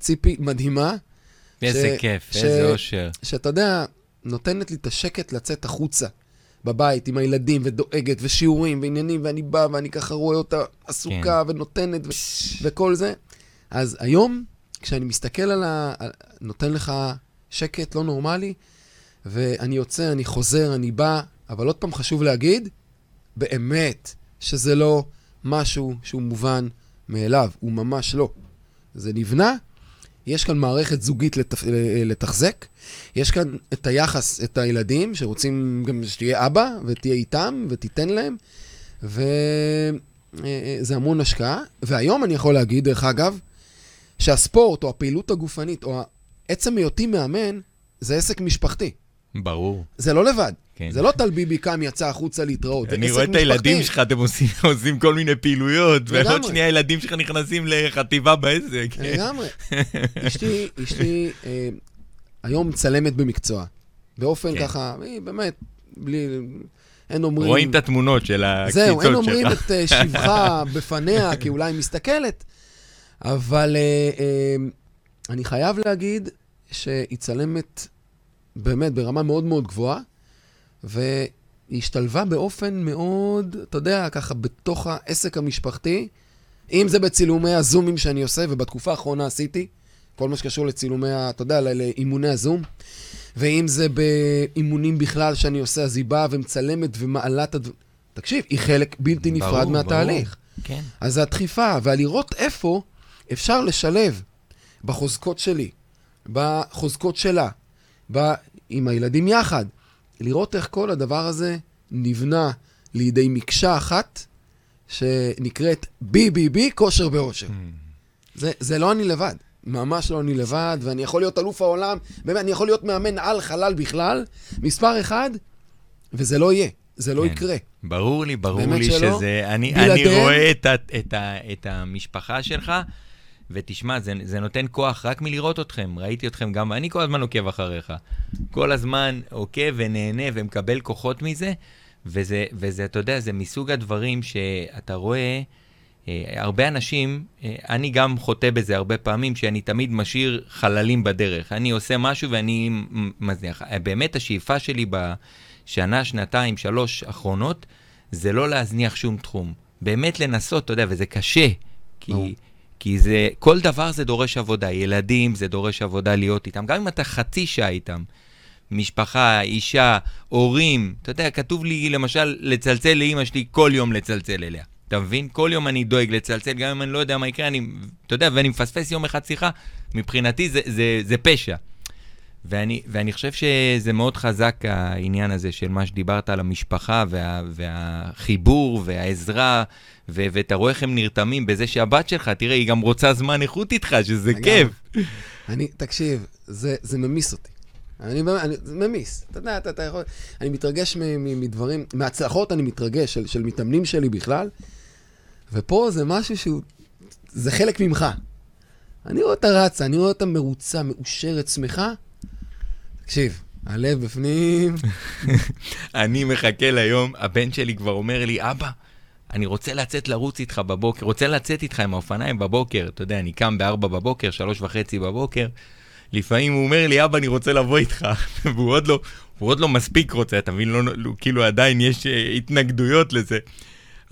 ציפי מדהימה. איזה ש... כיף, ש... איזה אושר. שאתה יודע, נותנת לי את השקט לצאת החוצה. בבית עם הילדים, ודואגת, ושיעורים, ועניינים, ואני בא, ואני ככה רואה אותה עסוקה, כן. ונותנת, ו... וכל זה. אז היום, כשאני מסתכל על ה... נותן לך שקט לא נורמלי, ואני יוצא, אני חוזר, אני בא, אבל עוד פעם חשוב להגיד, באמת, שזה לא משהו שהוא מובן מאליו, הוא ממש לא. זה נבנה, יש כאן מערכת זוגית לתח... לתחזק, יש כאן את היחס, את הילדים, שרוצים גם שתהיה אבא, ותהיה איתם, ותיתן להם, וזה אה, אה, המון השקעה. והיום אני יכול להגיד, דרך אגב, שהספורט, או הפעילות הגופנית, או עצם היותי מאמן, זה עסק משפחתי. ברור. זה לא לבד. כן. זה לא טל ביבי קם, יצא החוצה להתראות. אני רואה את הילדים שלך, אתם עושים, [laughs] עושים כל מיני פעילויות, ועוד שנייה הילדים שלך נכנסים לחטיבה בעסק. [laughs] לגמרי. אשתי, אשתי אה, היום מצלמת במקצוע. באופן כן. ככה, היא באמת, בלי... אין אומרים... רואים את התמונות של הקציצות שלך. זהו, אין אומרים את uh, [laughs] שבחה בפניה, כי אולי היא מסתכלת, אבל uh, uh, אני חייב להגיד שהיא צלמת באמת ברמה מאוד מאוד גבוהה, והיא השתלבה באופן מאוד, אתה יודע, ככה בתוך העסק המשפחתי, אם זה בצילומי הזומים שאני עושה, ובתקופה האחרונה עשיתי, כל מה שקשור לצילומי, אתה יודע, ל- לאימוני הזום. ואם זה באימונים בכלל שאני עושה, אז היא באה ומצלמת ומעלה את הדברים. תקשיב, היא חלק בלתי נפרד ברור, מהתהליך. ברור. כן. אז זה הדחיפה, ולראות איפה אפשר לשלב בחוזקות שלי, בחוזקות שלה, ב... עם הילדים יחד, לראות איך כל הדבר הזה נבנה לידי מקשה אחת, שנקראת BBB, כושר באושר. זה, זה לא אני לבד, ממש לא אני לבד, ואני יכול להיות אלוף העולם, באמת, אני יכול להיות מאמן על חלל בכלל, מספר אחד, וזה לא יהיה, זה לא כן. יקרה. ברור לי, ברור לי שלא? שזה... אני, בלעדיהם? אני רואה את, ה, את, ה, את המשפחה שלך, ותשמע, זה, זה נותן כוח רק מלראות אתכם. ראיתי אתכם גם, אני כל הזמן עוקב אחריך. כל הזמן עוקב ונהנה ומקבל כוחות מזה, וזה, וזה, אתה יודע, זה מסוג הדברים שאתה רואה... אה, הרבה אנשים, אה, אני גם חוטא בזה הרבה פעמים, שאני תמיד משאיר חללים בדרך. אני עושה משהו ואני מזניח. אה, באמת השאיפה שלי בשנה, שנתיים, שלוש האחרונות, זה לא להזניח שום תחום. באמת לנסות, אתה יודע, וזה קשה. כי, ברור. כי זה, כל דבר זה דורש עבודה. ילדים, זה דורש עבודה להיות איתם. גם אם אתה חצי שעה איתם. משפחה, אישה, הורים. אתה יודע, כתוב לי למשל לצלצל לאימא שלי כל יום לצלצל אליה. אתה מבין? כל יום אני דואג לצלצל, גם אם אני לא יודע מה יקרה, אני, אתה יודע, ואני מפספס יום אחד שיחה, מבחינתי זה, זה, זה פשע. ואני, ואני חושב שזה מאוד חזק העניין הזה של מה שדיברת על המשפחה וה, והחיבור והעזרה, ו, ואתה רואה איך הם נרתמים בזה שהבת שלך, תראה, היא גם רוצה זמן איכות איתך, שזה לגמרי. כיף. אני, תקשיב, זה, זה ממיס אותי. אני אני, זה ממיס. אתה יודע, אתה, אתה יכול... אני מתרגש מ, מ, מדברים, מהצלחות אני מתרגש, של, של מתאמנים שלי בכלל, ופה זה משהו שהוא, זה חלק ממך. אני רואה אותה רצה, אני רואה אותה מרוצה, מאושרת, שמחה. תקשיב, הלב בפנים, [laughs] אני מחכה ליום, הבן שלי כבר אומר לי, אבא, אני רוצה לצאת לרוץ איתך בבוקר, רוצה לצאת איתך עם האופניים בבוקר. אתה יודע, אני קם בארבע בבוקר, שלוש וחצי בבוקר. לפעמים הוא אומר לי, אבא, אני רוצה לבוא איתך. [laughs] והוא עוד לא, הוא עוד לא מספיק רוצה, אתה מבין? לא, לא, כאילו עדיין יש אה, התנגדויות לזה.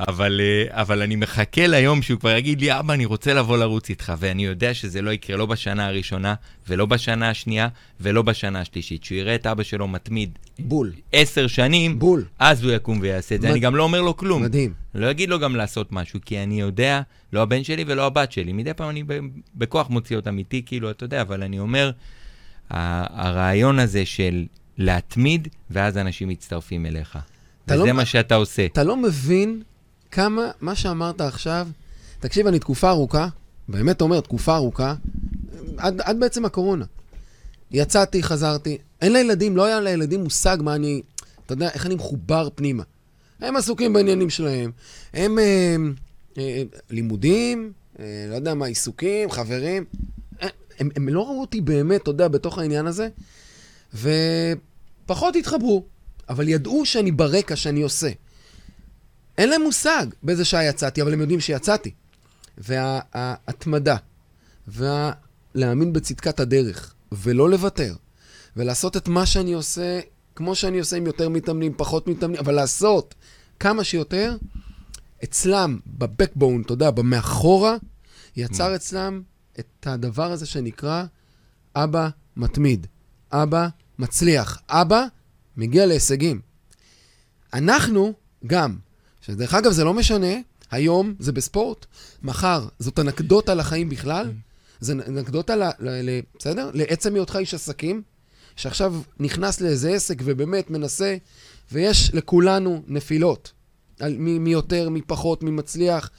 אבל, אה, אבל אני מחכה ליום שהוא כבר יגיד לי, אבא, אני רוצה לבוא לרוץ איתך, ואני יודע שזה לא יקרה לא בשנה הראשונה, ולא בשנה השנייה, ולא בשנה השלישית. שהוא יראה את אבא שלו מתמיד בול, עשר שנים, בול. אז הוא יקום ויעשה את זה. מד- אני גם לא אומר לו כלום. מדהים. לא אגיד לו גם לעשות משהו, כי אני יודע, לא הבן שלי ולא הבת שלי. מדי פעם אני בכוח מוציא אותם איתי, כאילו, אתה יודע, אבל אני אומר, הרעיון הזה של להתמיד, ואז אנשים מצטרפים אליך. אתה וזה לא- מה שאתה עושה. אתה לא מבין כמה, מה שאמרת עכשיו, תקשיב, אני תקופה ארוכה, באמת אומר, תקופה ארוכה, עד, עד בעצם הקורונה. יצאתי, חזרתי, אין לילדים, לא היה לילדים מושג מה אני, אתה יודע, איך אני מחובר פנימה. הם עסוקים בעניינים שלהם, הם אה, אה, לימודים, אה, לא יודע מה, עיסוקים, חברים. אה, הם, הם לא ראו אותי באמת, אתה יודע, בתוך העניין הזה, ופחות התחברו, אבל ידעו שאני ברקע, שאני עושה. אין להם מושג באיזה שעה יצאתי, אבל הם יודעים שיצאתי. וההתמדה, ולהאמין בצדקת הדרך, ולא לוותר, ולעשות את מה שאני עושה, כמו שאני עושה עם יותר מתאמנים, פחות מתאמנים, אבל לעשות כמה שיותר, אצלם, בבקבון, אתה יודע, במאחורה, יצר אצלם את הדבר הזה שנקרא אבא מתמיד, אבא מצליח, אבא מגיע להישגים. אנחנו גם, שדרך אגב זה לא משנה, היום זה בספורט, מחר זאת אנקדוטה לחיים בכלל, זה אנקדוטה, ל, ל, ל, בסדר? לעצם היותך איש עסקים, שעכשיו נכנס לאיזה עסק ובאמת מנסה, ויש לכולנו נפילות, על, מי, מי יותר, מי פחות, מי מצליח.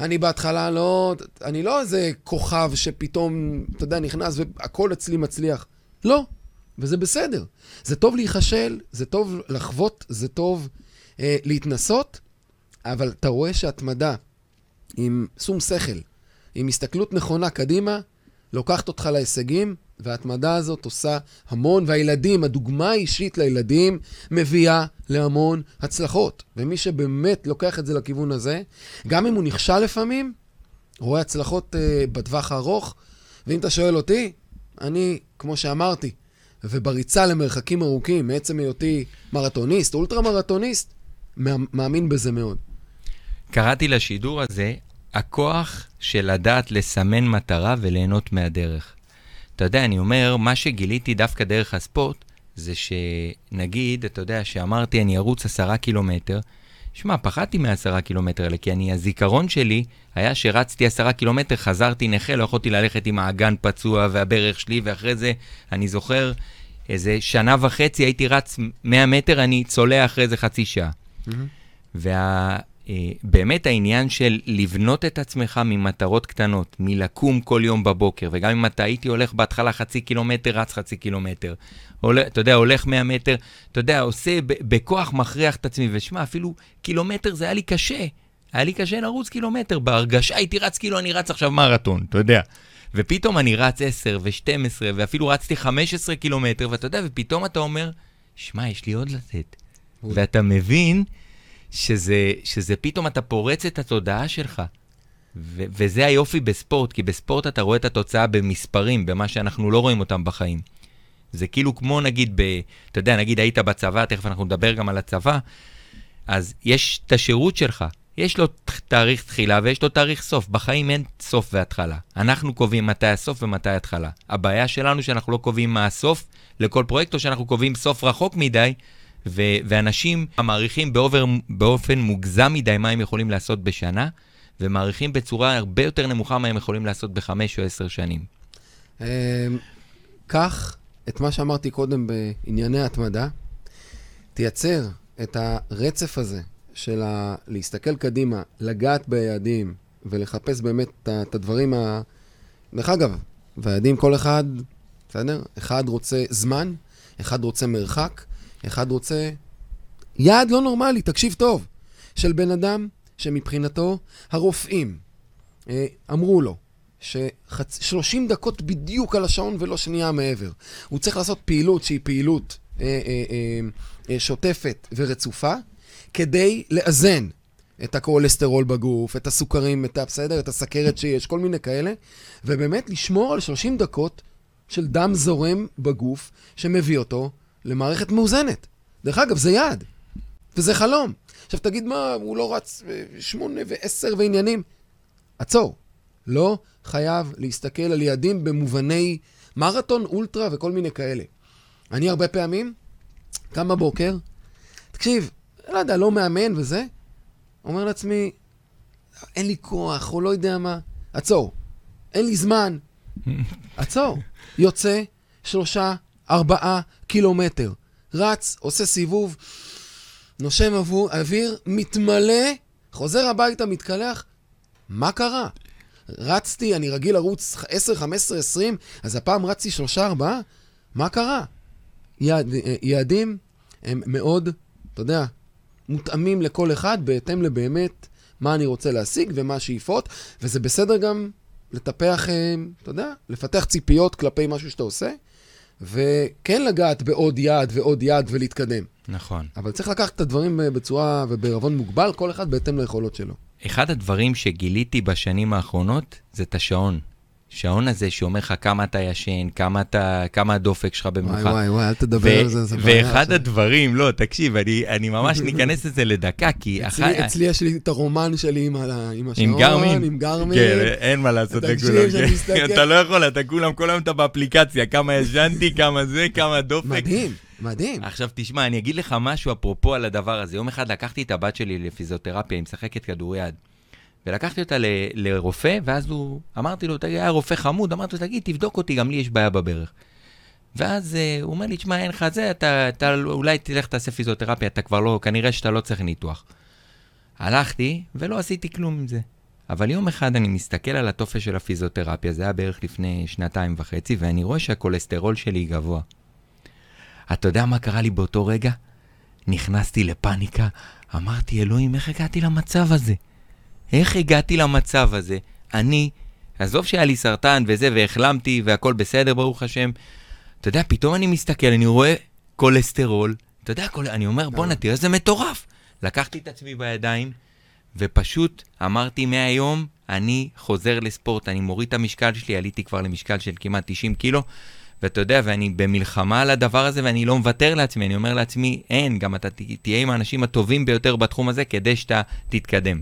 אני בהתחלה לא, אני לא איזה כוכב שפתאום, אתה יודע, נכנס והכל אצלי מצליח. לא, וזה בסדר. זה טוב להיכשל, זה טוב לחוות, זה טוב אה, להתנסות, אבל אתה רואה שהתמדה עם שום שכל, עם הסתכלות נכונה קדימה, לוקחת אותך להישגים, וההתמדה הזאת עושה המון, והילדים, הדוגמה האישית לילדים, מביאה להמון הצלחות. ומי שבאמת לוקח את זה לכיוון הזה, גם אם הוא נכשל לפעמים, רואה הצלחות אה, בטווח הארוך. ואם אתה שואל אותי, אני, כמו שאמרתי, ובריצה למרחקים ארוכים, מעצם היותי מרתוניסט, אולטרה מרתוניסט, מא- מאמין בזה מאוד. קראתי לשידור הזה, הכוח של לדעת לסמן מטרה וליהנות מהדרך. אתה יודע, אני אומר, מה שגיליתי דווקא דרך הספורט, זה שנגיד, אתה יודע, שאמרתי אני ארוץ עשרה קילומטר, שמע, פחדתי מעשרה קילומטר האלה, כי אני, הזיכרון שלי היה שרצתי עשרה קילומטר, חזרתי נכה, לא יכולתי ללכת עם האגן פצוע והברך שלי, ואחרי זה, אני זוכר, איזה שנה וחצי הייתי רץ 100 מטר, אני צולע אחרי זה חצי שעה. ובאמת אה, העניין של לבנות את עצמך ממטרות קטנות, מלקום כל יום בבוקר, וגם אם אתה הייתי הולך בהתחלה חצי קילומטר, רץ חצי קילומטר. הולך, אתה יודע, הולך 100 מטר, אתה יודע, עושה בכוח מכריח את עצמי, ושמע, אפילו קילומטר זה היה לי קשה. היה לי קשה לרוץ קילומטר, בהרגשה הייתי רץ כאילו אני רץ עכשיו מרתון, אתה יודע. ופתאום אני רץ 10 ו-12, ואפילו רצתי 15 קילומטר, ואתה יודע, ופתאום אתה אומר, שמע, יש לי עוד לתת. ואתה מבין שזה, שזה פתאום אתה פורץ את התודעה שלך. ו- וזה היופי בספורט, כי בספורט אתה רואה את התוצאה במספרים, במה שאנחנו לא רואים אותם בחיים. זה כאילו כמו נגיד, ב, אתה יודע, נגיד היית בצבא, תכף אנחנו נדבר גם על הצבא, אז יש את השירות שלך, יש לו תאריך תחילה ויש לו תאריך סוף. בחיים אין סוף והתחלה. אנחנו קובעים מתי הסוף ומתי ההתחלה. הבעיה שלנו שאנחנו לא קובעים מה הסוף לכל פרויקט, או שאנחנו קובעים סוף רחוק מדי, ו- ואנשים מעריכים באופן, באופן מוגזם מדי מה הם יכולים לעשות בשנה, ומעריכים בצורה הרבה יותר נמוכה מה הם יכולים לעשות בחמש או עשר שנים. קח את מה שאמרתי קודם בענייני התמדה, תייצר את הרצף הזה של ה... להסתכל קדימה, לגעת ביעדים ולחפש באמת את הדברים ה... דרך אגב, והיעדים כל אחד, בסדר? אחד רוצה זמן, אחד רוצה מרחק, אחד רוצה יעד לא נורמלי, תקשיב טוב, של בן אדם שמבחינתו הרופאים אה, אמרו לו ש-30 דקות בדיוק על השעון ולא שנייה מעבר. הוא צריך לעשות פעילות שהיא פעילות אה, אה, אה, אה, שוטפת ורצופה, כדי לאזן את הכולסטרול בגוף, את הסוכרים, את בסדר, את הסכרת שיש, כל מיני כאלה, ובאמת לשמור על 30 דקות של דם זורם בגוף, שמביא אותו למערכת מאוזנת. דרך אגב, זה יעד, וזה חלום. עכשיו תגיד מה, הוא לא רץ שמונה ועשר ועניינים. עצור. לא חייב להסתכל על יעדים במובני מרתון, אולטרה וכל מיני כאלה. אני הרבה פעמים קם בבוקר, תקשיב, לא יודע, לא מאמן וזה, אומר לעצמי, אין לי כוח, או לא יודע מה. עצור, אין לי זמן. עצור. יוצא שלושה, ארבעה קילומטר. רץ, עושה סיבוב, נושם אוויר, מתמלא, חוזר הביתה, מתקלח. מה קרה? רצתי, אני רגיל לרוץ 10, 15, 20, אז הפעם רצתי 3, 4, מה קרה? יעד, יעדים הם מאוד, אתה יודע, מותאמים לכל אחד בהתאם לבאמת מה אני רוצה להשיג ומה השאיפות, וזה בסדר גם לטפח, אה, אתה יודע, לפתח ציפיות כלפי משהו שאתה עושה, וכן לגעת בעוד יעד ועוד יעד ולהתקדם. נכון. אבל צריך לקחת את הדברים אה, בצורה ובערבון מוגבל, כל אחד בהתאם ליכולות שלו. אחד הדברים שגיליתי בשנים האחרונות זה את השעון. השעון הזה שאומר לך כמה אתה ישן, כמה, אתה, כמה הדופק שלך במנוחה. וואי, וואי, וואי, אל תדבר על זה, זה בעיה. ואחד עכשיו. הדברים, לא, תקשיב, אני, אני ממש [laughs] ניכנס לזה לדקה, כי... אצלי, אחי... אצלי יש לי את הרומן שלי עם, עם השעון, עם גרמין. עם גרמין. כן, אין מה לעשות לכולם. כן. אתה לא יכול, אתה כולם, כל היום אתה באפליקציה, כמה ישנתי, [laughs] כמה זה, כמה דופק. מדהים. מדהים. עכשיו תשמע, אני אגיד לך משהו אפרופו על הדבר הזה. יום אחד לקחתי את הבת שלי לפיזיותרפיה, היא משחקת כדוריד. ולקחתי אותה ל, לרופא, ואז הוא, אמרתי לו, תגיד, היה רופא חמוד, אמרתי לו, תגיד, תבדוק אותי, גם לי יש בעיה בברך. ואז uh, הוא אומר לי, תשמע, אין לך זה, אתה, אתה אולי תלך תעשה פיזיותרפיה, אתה כבר לא, כנראה שאתה לא צריך ניתוח. הלכתי, ולא עשיתי כלום עם זה. אבל יום אחד אני מסתכל על הטופס של הפיזיותרפיה, זה היה בערך לפני שנתיים וחצי, ואני רואה שהכולסטרול שלי גבוה. אתה יודע מה קרה לי באותו רגע? נכנסתי לפאניקה, אמרתי, אלוהים, איך הגעתי למצב הזה? איך הגעתי למצב הזה? אני, עזוב שהיה לי סרטן וזה, והחלמתי והכל בסדר, ברוך השם. אתה יודע, פתאום אני מסתכל, אני רואה כולסטרול, אתה יודע, כל... אני אומר, בואנה, תראה איזה מטורף. לקחתי את עצמי בידיים, ופשוט אמרתי מהיום, אני חוזר לספורט, אני מוריד את המשקל שלי, עליתי כבר למשקל של כמעט 90 קילו, ואתה יודע, ואני במלחמה על הדבר הזה, ואני לא מוותר לעצמי, אני אומר לעצמי, אין, גם אתה תהיה עם האנשים הטובים ביותר בתחום הזה, כדי שאתה תתקדם.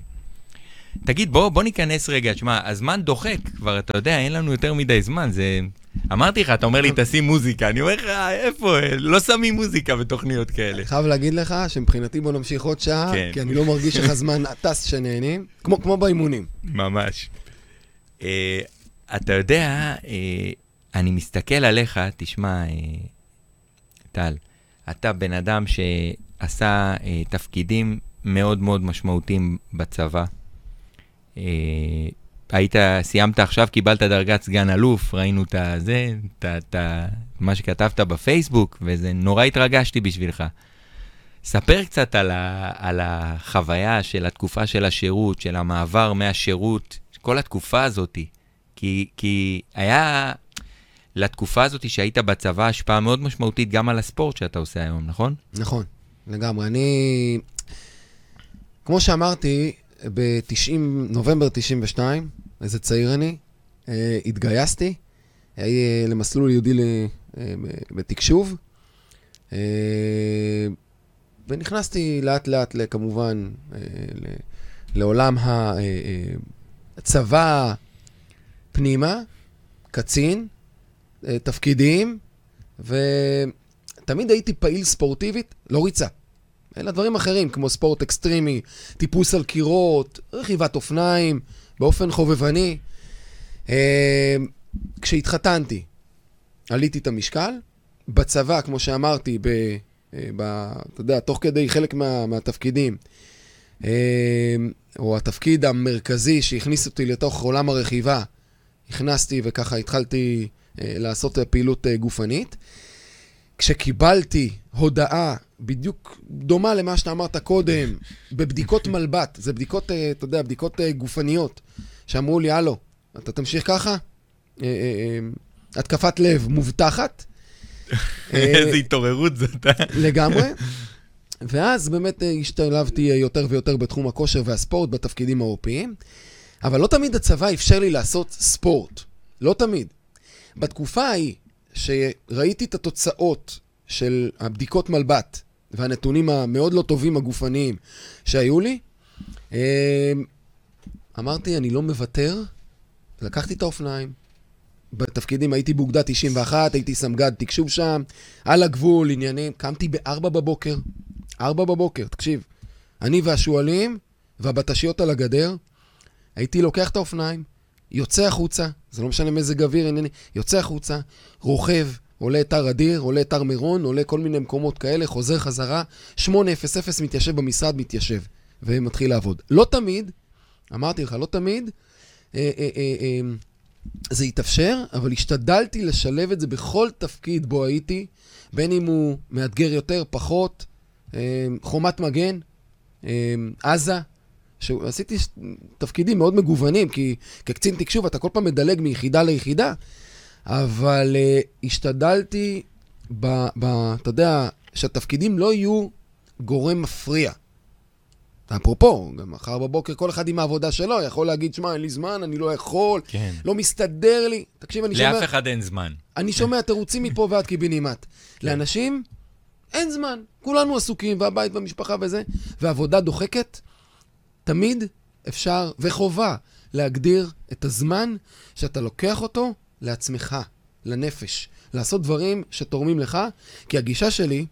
תגיד, בוא, בוא ניכנס רגע, שמע, הזמן דוחק, כבר, אתה יודע, אין לנו יותר מדי זמן, זה... אמרתי לך, אתה אומר לי, תשים מוזיקה. אני אומר לך, איפה? לא שמים מוזיקה בתוכניות כאלה. אני חייב להגיד לך שמבחינתי בוא נמשיך עוד שעה, כן. כי אני לא מרגיש איך הזמן [laughs] טס שנהנים, כמו כמו באימונים. ממש. אה, אתה יודע, אה, אני מסתכל עליך, תשמע, אה, טל, אתה בן אדם שעשה אה, תפקידים מאוד מאוד משמעותיים בצבא. אה, היית, סיימת עכשיו, קיבלת דרגת סגן אלוף, ראינו את הזה, את, מה שכתבת בפייסבוק, וזה נורא התרגשתי בשבילך. ספר קצת על, ה, על החוויה של התקופה של השירות, של המעבר מהשירות, כל התקופה הזאת. כי, כי היה לתקופה הזאת שהיית בצבא השפעה מאוד משמעותית גם על הספורט שאתה עושה היום, נכון? נכון, לגמרי. אני, כמו שאמרתי, ב-90, נובמבר 92, איזה צעיר אני, אה, התגייסתי אה, למסלול יהודי אה, בתקשוב, אה, ונכנסתי לאט לאט, כמובן, אה, לעולם ה- אה, אה, הצבא פנימה, קצין, אה, תפקידים, ותמיד הייתי פעיל ספורטיבית, לא ריצה. אלא דברים אחרים, כמו ספורט אקסטרימי, טיפוס על קירות, רכיבת אופניים, באופן חובבני. אה, כשהתחתנתי, עליתי את המשקל. בצבא, כמו שאמרתי, ב, אה, ב, אתה יודע, תוך כדי חלק מה, מהתפקידים, אה, או התפקיד המרכזי שהכניס אותי לתוך עולם הרכיבה, נכנסתי וככה התחלתי אה, לעשות אה, פעילות גופנית. כשקיבלתי הודעה בדיוק דומה למה שאתה אמרת קודם, בבדיקות מלבט, זה בדיקות, אה, אתה יודע, בדיקות אה, גופניות, שאמרו לי, הלו, אתה תמשיך ככה? אה, התקפת לב מובטחת. [laughs] איזה התעוררות זאת. לגמרי. [laughs] ואז באמת השתלבתי יותר ויותר בתחום הכושר והספורט בתפקידים העורפיים, אבל לא תמיד הצבא אפשר לי לעשות ספורט. לא תמיד. בתקופה ההיא, שראיתי את התוצאות של הבדיקות מלבט והנתונים המאוד לא טובים הגופניים שהיו לי, אה, אמרתי, אני לא מוותר, לקחתי את האופניים. בתפקידים הייתי באוגדה 91, הייתי סמג"ד תקשוב שם, על הגבול, עניינים. קמתי ב-4 בבוקר, 4 בבוקר, תקשיב. אני והשועלים והבט"שיות על הגדר, הייתי לוקח את האופניים, יוצא החוצה, זה לא משנה מזג אוויר, עניינים, יוצא החוצה, רוכב, עולה את הר אדיר, עולה את הר מירון, עולה כל מיני מקומות כאלה, חוזר חזרה, 800 מתיישב במשרד, מתיישב, ומתחיל לעבוד. לא תמיד, אמרתי לך, לא תמיד, אה, אה, אה, אה, זה התאפשר, אבל השתדלתי לשלב את זה בכל תפקיד בו הייתי, בין אם הוא מאתגר יותר, פחות, אה, חומת מגן, אה, עזה, שעשיתי תפקידים מאוד מגוונים, כי כקצין תקשוב אתה כל פעם מדלג מיחידה ליחידה, אבל uh, השתדלתי, ב, ב, אתה יודע, שהתפקידים לא יהיו גורם מפריע. אפרופו, גם מחר בבוקר כל אחד עם העבודה שלו יכול להגיד, שמע, אין לי זמן, אני לא יכול, כן. לא מסתדר לי. תקשיב, אני שומע... לאף אחד אין זמן. אני שומע תירוצים מפה ועד קיבינימט. [laughs] לאנשים אין זמן, כולנו עסוקים, והבית והמשפחה וזה, ועבודה דוחקת, תמיד אפשר וחובה להגדיר את הזמן שאתה לוקח אותו לעצמך, לנפש, לעשות דברים שתורמים לך, כי הגישה שלי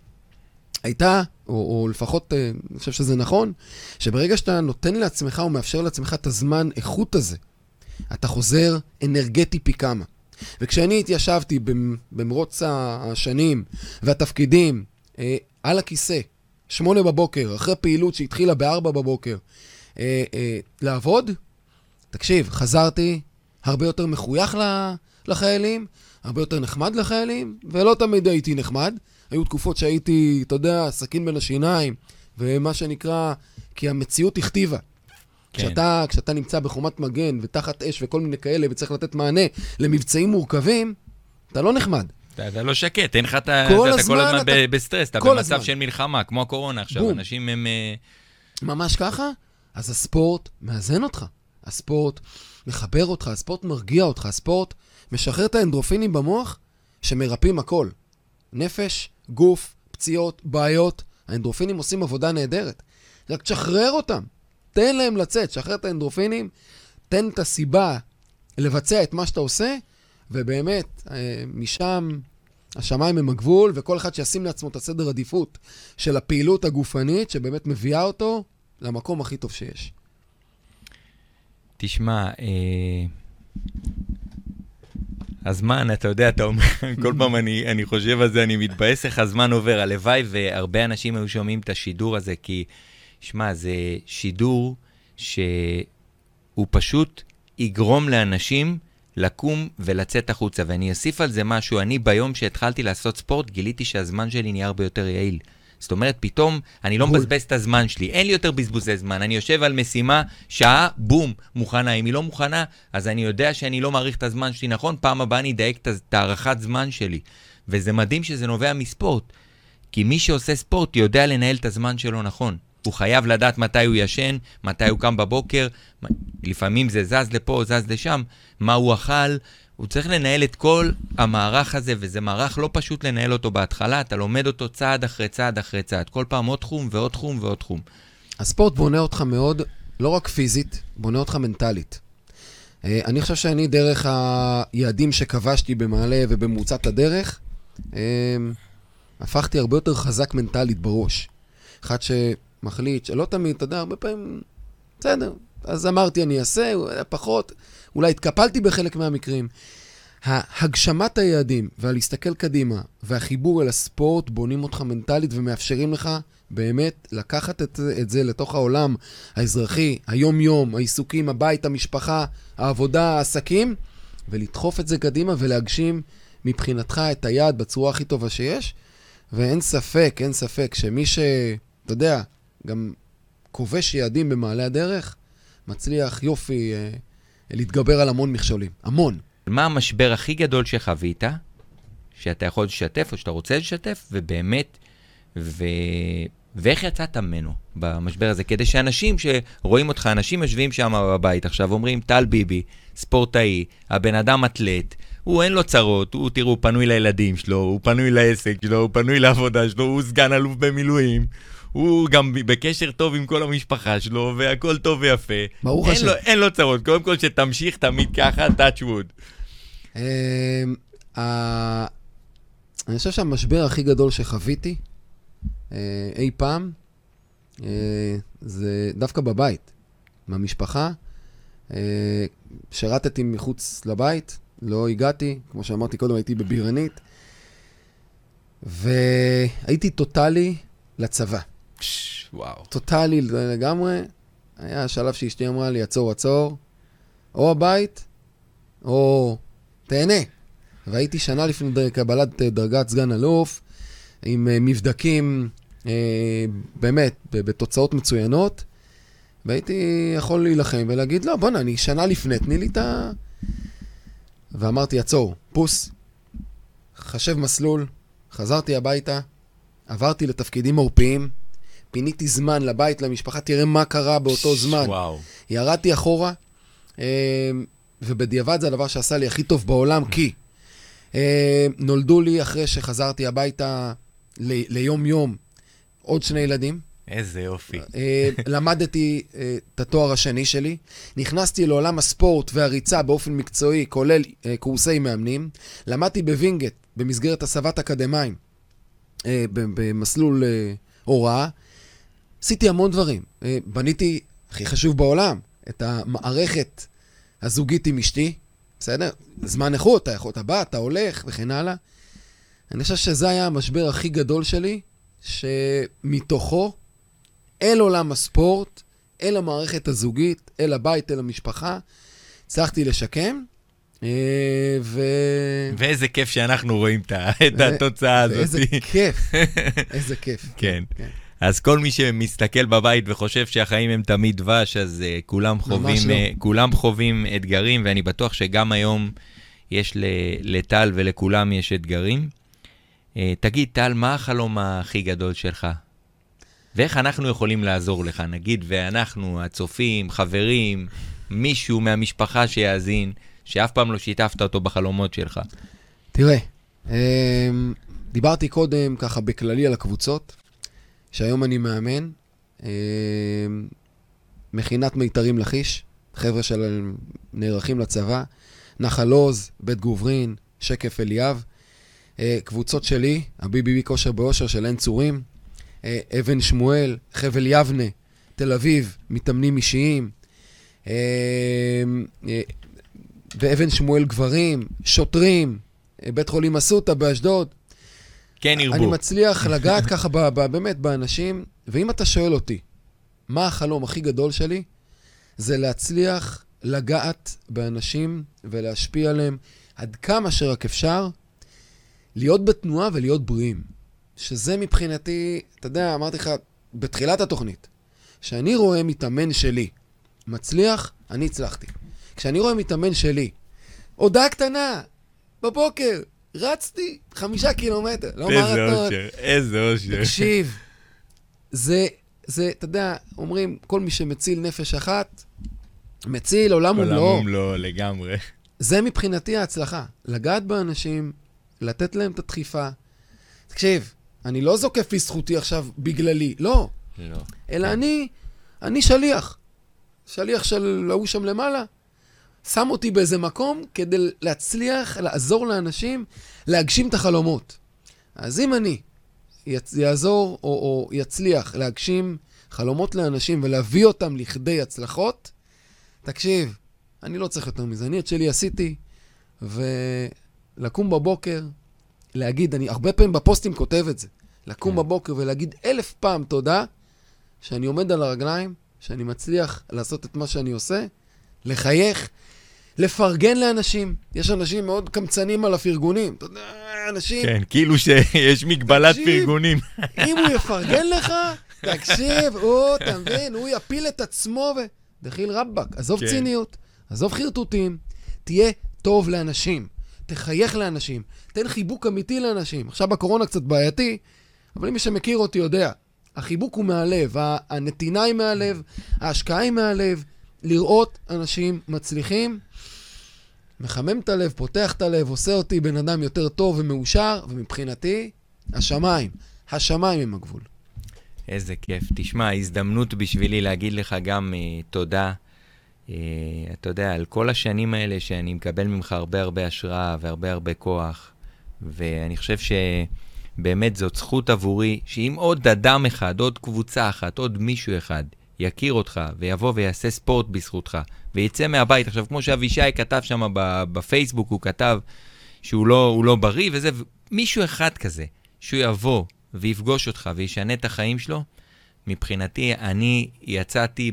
הייתה, או, או לפחות אה, אני חושב שזה נכון, שברגע שאתה נותן לעצמך ומאפשר לעצמך את הזמן איכות הזה, אתה חוזר אנרגטי פי כמה. וכשאני התיישבתי במ- במרוץ השנים והתפקידים אה, על הכיסא, שמונה בבוקר, אחרי פעילות שהתחילה בארבע בבוקר, אה, אה, לעבוד, תקשיב, חזרתי הרבה יותר מחוייך לחיילים, הרבה יותר נחמד לחיילים, ולא תמיד הייתי נחמד. היו תקופות שהייתי, אתה יודע, סכין בין השיניים, ומה שנקרא, כי המציאות הכתיבה. כן. כשאתה, כשאתה נמצא בחומת מגן ותחת אש וכל מיני כאלה, וצריך לתת מענה למבצעים מורכבים, אתה לא נחמד. אתה, אתה לא שקט, אין לך את ה... כל אתה כל הזמן הזמן אתה- בסטרס, אתה במצב הזמן. של מלחמה, כמו הקורונה עכשיו. בום. אנשים הם... אה, ממש ככה? אז הספורט מאזן אותך. הספורט מחבר אותך, הספורט מרגיע אותך, הספורט משחרר את האנדרופינים במוח שמרפאים הכל. נפש, גוף, פציעות, בעיות, האנדרופינים עושים עבודה נהדרת. רק תשחרר אותם, תן להם לצאת, שחרר את האנדרופינים, תן את הסיבה לבצע את מה שאתה עושה, ובאמת, אה, משם השמיים הם הגבול, וכל אחד שישים לעצמו את הסדר עדיפות של הפעילות הגופנית, שבאמת מביאה אותו למקום הכי טוב שיש. תשמע, אה, הזמן, אתה יודע, אתה אומר, [laughs] כל פעם אני, אני חושב על זה, אני מתבאס איך הזמן עובר. הלוואי והרבה אנשים היו שומעים את השידור הזה, כי, שמע, זה שידור שהוא פשוט יגרום לאנשים לקום ולצאת החוצה. ואני אוסיף על זה משהו, אני ביום שהתחלתי לעשות ספורט, גיליתי שהזמן שלי נהיה הרבה יותר יעיל. זאת אומרת, פתאום אני לא מבזבז את הזמן שלי, אין לי יותר בזבוזי זמן, אני יושב על משימה, שעה, בום, מוכנה. אם היא לא מוכנה, אז אני יודע שאני לא מעריך את הזמן שלי נכון, פעם הבאה אני אדייק את הארכת זמן שלי. וזה מדהים שזה נובע מספורט, כי מי שעושה ספורט יודע לנהל את הזמן שלו נכון. הוא חייב לדעת מתי הוא ישן, מתי הוא קם בבוקר, לפעמים זה זז לפה, זז לשם, מה הוא אכל. הוא צריך לנהל את כל המערך הזה, וזה מערך לא פשוט לנהל אותו בהתחלה, אתה לומד אותו צעד אחרי צעד אחרי צעד, כל פעם עוד תחום ועוד תחום ועוד תחום. הספורט בונה אותך מאוד, לא רק פיזית, בונה אותך מנטלית. אה, אני חושב שאני, דרך היעדים שכבשתי במעלה ובממוצעת הדרך, אה, הפכתי הרבה יותר חזק מנטלית בראש. אחד שמחליט שלא תמיד, אתה יודע, הרבה פעמים, בסדר, אז אמרתי אני אעשה, פחות, אולי התקפלתי בחלק מהמקרים. הגשמת היעדים והלהסתכל קדימה והחיבור אל הספורט בונים אותך מנטלית ומאפשרים לך באמת לקחת את, את זה לתוך העולם האזרחי, היום-יום, העיסוקים, הבית, המשפחה, העבודה, העסקים, ולדחוף את זה קדימה ולהגשים מבחינתך את היעד בצורה הכי טובה שיש. ואין ספק, אין ספק שמי ש... אתה יודע, גם כובש יעדים במעלה הדרך, מצליח יופי אה, להתגבר על המון מכשולים. המון. מה המשבר הכי גדול שחווית, שאתה יכול לשתף או שאתה רוצה לשתף, ובאמת, ו... ואיך יצאת ממנו במשבר הזה? כדי שאנשים שרואים אותך, אנשים יושבים שם בבית עכשיו, אומרים, טל ביבי, ספורטאי, הבן אדם אתלט, הוא אין לו צרות, הוא, תראו, הוא פנוי לילדים שלו, הוא פנוי לעסק שלו, הוא פנוי לעבודה שלו, הוא סגן אלוף במילואים. הוא גם בקשר טוב עם כל המשפחה שלו, והכל טוב ויפה. ברוך השם. אין לו צרות. קודם כל, שתמשיך תמיד ככה, touch wood. אמ, אני חושב שהמשבר הכי גדול שחוויתי אה, אי פעם, אה, זה דווקא בבית, מהמשפחה. אה, שירתתי מחוץ לבית, לא הגעתי, כמו שאמרתי קודם, הייתי בבירנית, והייתי טוטאלי לצבא. וואו. טוטאלי לגמרי. היה שלב שאשתי אמרה לי, עצור, עצור, או הבית, או תהנה. והייתי שנה לפני קבלת דרגת סגן אלוף, עם אה, מבדקים, אה, באמת, בתוצאות מצוינות, והייתי יכול להילחם ולהגיד, לא, בואנה, אני שנה לפני, תני לי את ה... ואמרתי, עצור, פוס, חשב מסלול, חזרתי הביתה, עברתי לתפקידים עורפיים, פיניתי זמן לבית, למשפחה, תראה מה קרה באותו זמן. וואו. ירדתי אחורה, אה, ובדיעבד זה הדבר שעשה לי הכי טוב בעולם, כי אה, נולדו לי אחרי שחזרתי הביתה ליום-יום עוד שני ילדים. איזה יופי. אה, למדתי את התואר השני שלי, נכנסתי לעולם הספורט והריצה באופן מקצועי, כולל קורסי מאמנים, למדתי בווינגייט במסגרת הסבת אקדמאים, במסלול הוראה. עשיתי המון דברים. אה, בניתי, הכי חשוב בעולם, את המערכת הזוגית עם אשתי, בסדר? זמן איכות, אתה יכול, אתה בא, אתה הולך וכן הלאה. אני חושב שזה היה המשבר הכי גדול שלי, שמתוכו, אל עולם הספורט, אל המערכת הזוגית, אל הבית, אל המשפחה, הצלחתי לשקם. אה, ו... ואיזה כיף שאנחנו רואים את התוצאה הזאת. ואיזה כיף, [laughs] איזה כיף. כן. כן. אז כל מי שמסתכל בבית וחושב שהחיים הם תמיד דבש, אז uh, כולם, חווים, לא. uh, כולם חווים אתגרים, ואני בטוח שגם היום יש לטל ולכולם יש אתגרים. Uh, תגיד, טל, מה החלום הכי גדול שלך? ואיך אנחנו יכולים לעזור לך? נגיד, ואנחנו, הצופים, חברים, מישהו מהמשפחה שיאזין, שאף פעם לא שיתפת אותו בחלומות שלך. תראה, דיברתי קודם ככה בכללי על הקבוצות. שהיום אני מאמן, אה, מכינת מיתרים לכיש, חבר'ה של נערכים לצבא. נחל עוז, בית גוברין, שקף אליאב. אה, קבוצות שלי, ה-BBB כושר באושר של עין צורים, אה, אבן שמואל, חבל יבנה, תל אביב, מתאמנים אישיים, ואבן שמואל גברים, שוטרים, בית חולים אסותא באשדוד. כן ירבו. אני מצליח לגעת ככה ב, ב, באמת באנשים, ואם אתה שואל אותי, מה החלום הכי גדול שלי? זה להצליח לגעת באנשים ולהשפיע עליהם עד כמה שרק אפשר, להיות בתנועה ולהיות בריאים. שזה מבחינתי, אתה יודע, אמרתי לך בתחילת התוכנית, כשאני רואה מתאמן שלי מצליח, אני הצלחתי. כשאני רואה מתאמן שלי, הודעה קטנה, בבוקר, רצתי חמישה קילומטר, לא איזה מרתון. אושר, איזה אושר. תקשיב, זה, זה, אתה יודע, אומרים, כל מי שמציל נפש אחת, מציל עולם עולם ומלואו. ומלואו לגמרי. זה מבחינתי ההצלחה. לגעת באנשים, לתת להם את הדחיפה. תקשיב, אני לא זוקף לזכותי עכשיו בגללי, לא. לא. אלא אני, אני שליח. שליח של ההוא שם למעלה. שם אותי באיזה מקום כדי להצליח, לעזור לאנשים להגשים את החלומות. אז אם אני יצ... יעזור או, או יצליח להגשים חלומות לאנשים ולהביא אותם לכדי הצלחות, תקשיב, אני לא צריך יותר מזה. אני את שלי עשיתי, ולקום בבוקר, להגיד, אני הרבה פעמים בפוסטים כותב את זה, לקום כן. בבוקר ולהגיד אלף פעם תודה שאני עומד על הרגליים, שאני מצליח לעשות את מה שאני עושה, לחייך, לפרגן לאנשים. יש אנשים מאוד קמצנים על הפרגונים. אתה יודע, אנשים, כן, כאילו שיש מגבלת תקשיב. פרגונים. אם הוא יפרגן לך, תקשיב, הוא, אתה מבין, הוא יפיל את עצמו ו... דחיל רבאק, עזוב כן. ציניות, עזוב חרטוטים, תהיה טוב לאנשים, תחייך לאנשים, תן חיבוק אמיתי לאנשים. עכשיו בקורונה קצת בעייתי, אבל מי שמכיר אותי יודע, החיבוק הוא מהלב, הנתינה היא מהלב, ההשקעה היא מהלב, לראות אנשים מצליחים, מחמם את הלב, פותח את הלב, עושה אותי בן אדם יותר טוב ומאושר, ומבחינתי, השמיים, השמיים הם הגבול. איזה כיף. תשמע, הזדמנות בשבילי להגיד לך גם uh, תודה. Uh, אתה יודע, על כל השנים האלה שאני מקבל ממך הרבה הרבה השראה והרבה הרבה כוח, ואני חושב שבאמת זאת זכות עבורי, שאם עוד אדם אחד, עוד קבוצה אחת, עוד מישהו אחד יכיר אותך ויבוא ויעשה ספורט בזכותך, ויצא מהבית, עכשיו, כמו שאבישי כתב שם בפייסבוק, הוא כתב שהוא לא, הוא לא בריא וזה, מישהו אחד כזה, שהוא יבוא ויפגוש אותך וישנה את החיים שלו, מבחינתי, אני יצאתי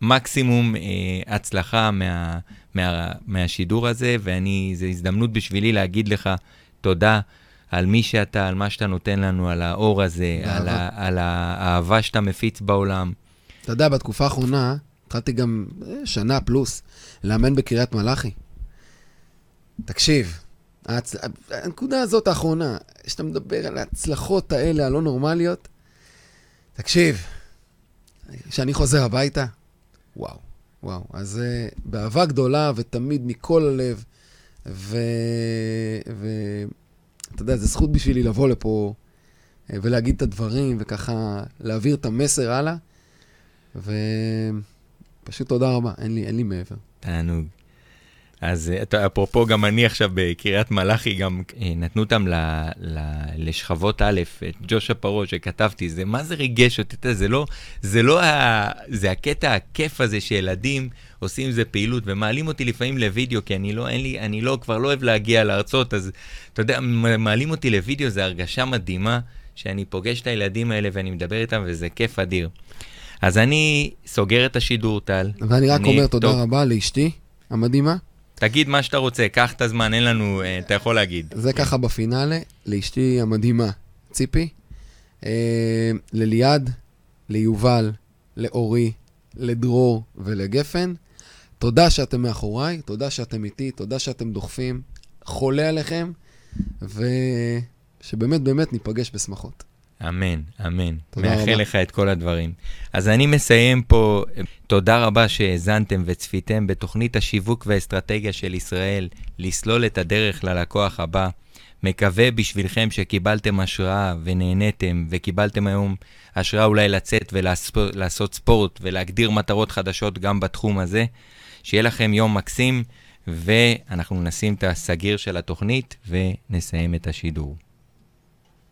במקסימום אה, הצלחה מה, מה, מהשידור הזה, ואני, זו הזדמנות בשבילי להגיד לך תודה על מי שאתה, על מה שאתה נותן לנו, על האור הזה, על. ה, על האהבה שאתה מפיץ בעולם. אתה יודע, בתקופה האחרונה, התחלתי גם אה, שנה פלוס לאמן בקריית מלאכי. תקשיב, ההצ... הנקודה הזאת האחרונה, שאתה מדבר על ההצלחות האלה הלא נורמליות, תקשיב, כשאני חוזר הביתה, וואו, וואו. אז uh, באהבה גדולה ותמיד מכל הלב, ו... ו... יודע, זו זכות בשבילי לבוא לפה אה, ולהגיד את הדברים, וככה להעביר את המסר הלאה. ופשוט תודה רבה, אין לי, אין לי מעבר. תענוג. אז אה, אפרופו, גם אני עכשיו בקריית מלאכי, גם אה, נתנו אותם ל, ל, לשכבות א', את ג'ושה פרעה שכתבתי, זה מה זה ריגש אותי, אתה זה לא, זה לא ה... זה הקטע הכיף הזה שילדים עושים איזה פעילות ומעלים אותי לפעמים לוידאו, כי אני לא, אין לי, אני לא, כבר לא אוהב להגיע להרצות, אז אתה יודע, מעלים אותי לוידאו, זה הרגשה מדהימה, שאני פוגש את הילדים האלה ואני מדבר איתם, וזה כיף אדיר. אז אני סוגר את השידור, טל. ואני רק אני- אומר תודה טוב. רבה לאשתי המדהימה. תגיד מה שאתה רוצה, קח את הזמן, אין לנו, אה, אתה יכול להגיד. זה ככה בפינאלה, לאשתי המדהימה, ציפי, אה, לליעד, ליובל, לאורי, לדרור ולגפן. תודה שאתם מאחוריי, תודה שאתם איתי, תודה שאתם דוחפים, חולה עליכם, ושבאמת באמת ניפגש בשמחות. אמן, אמן. מאחל רבה. לך את כל הדברים. אז אני מסיים פה. תודה רבה שהאזנתם וצפיתם בתוכנית השיווק והאסטרטגיה של ישראל, לסלול את הדרך ללקוח הבא. מקווה בשבילכם שקיבלתם השראה ונהניתם, וקיבלתם היום השראה אולי לצאת ולעשות ספורט ולהגדיר מטרות חדשות גם בתחום הזה. שיהיה לכם יום מקסים, ואנחנו נשים את הסגיר של התוכנית ונסיים את השידור.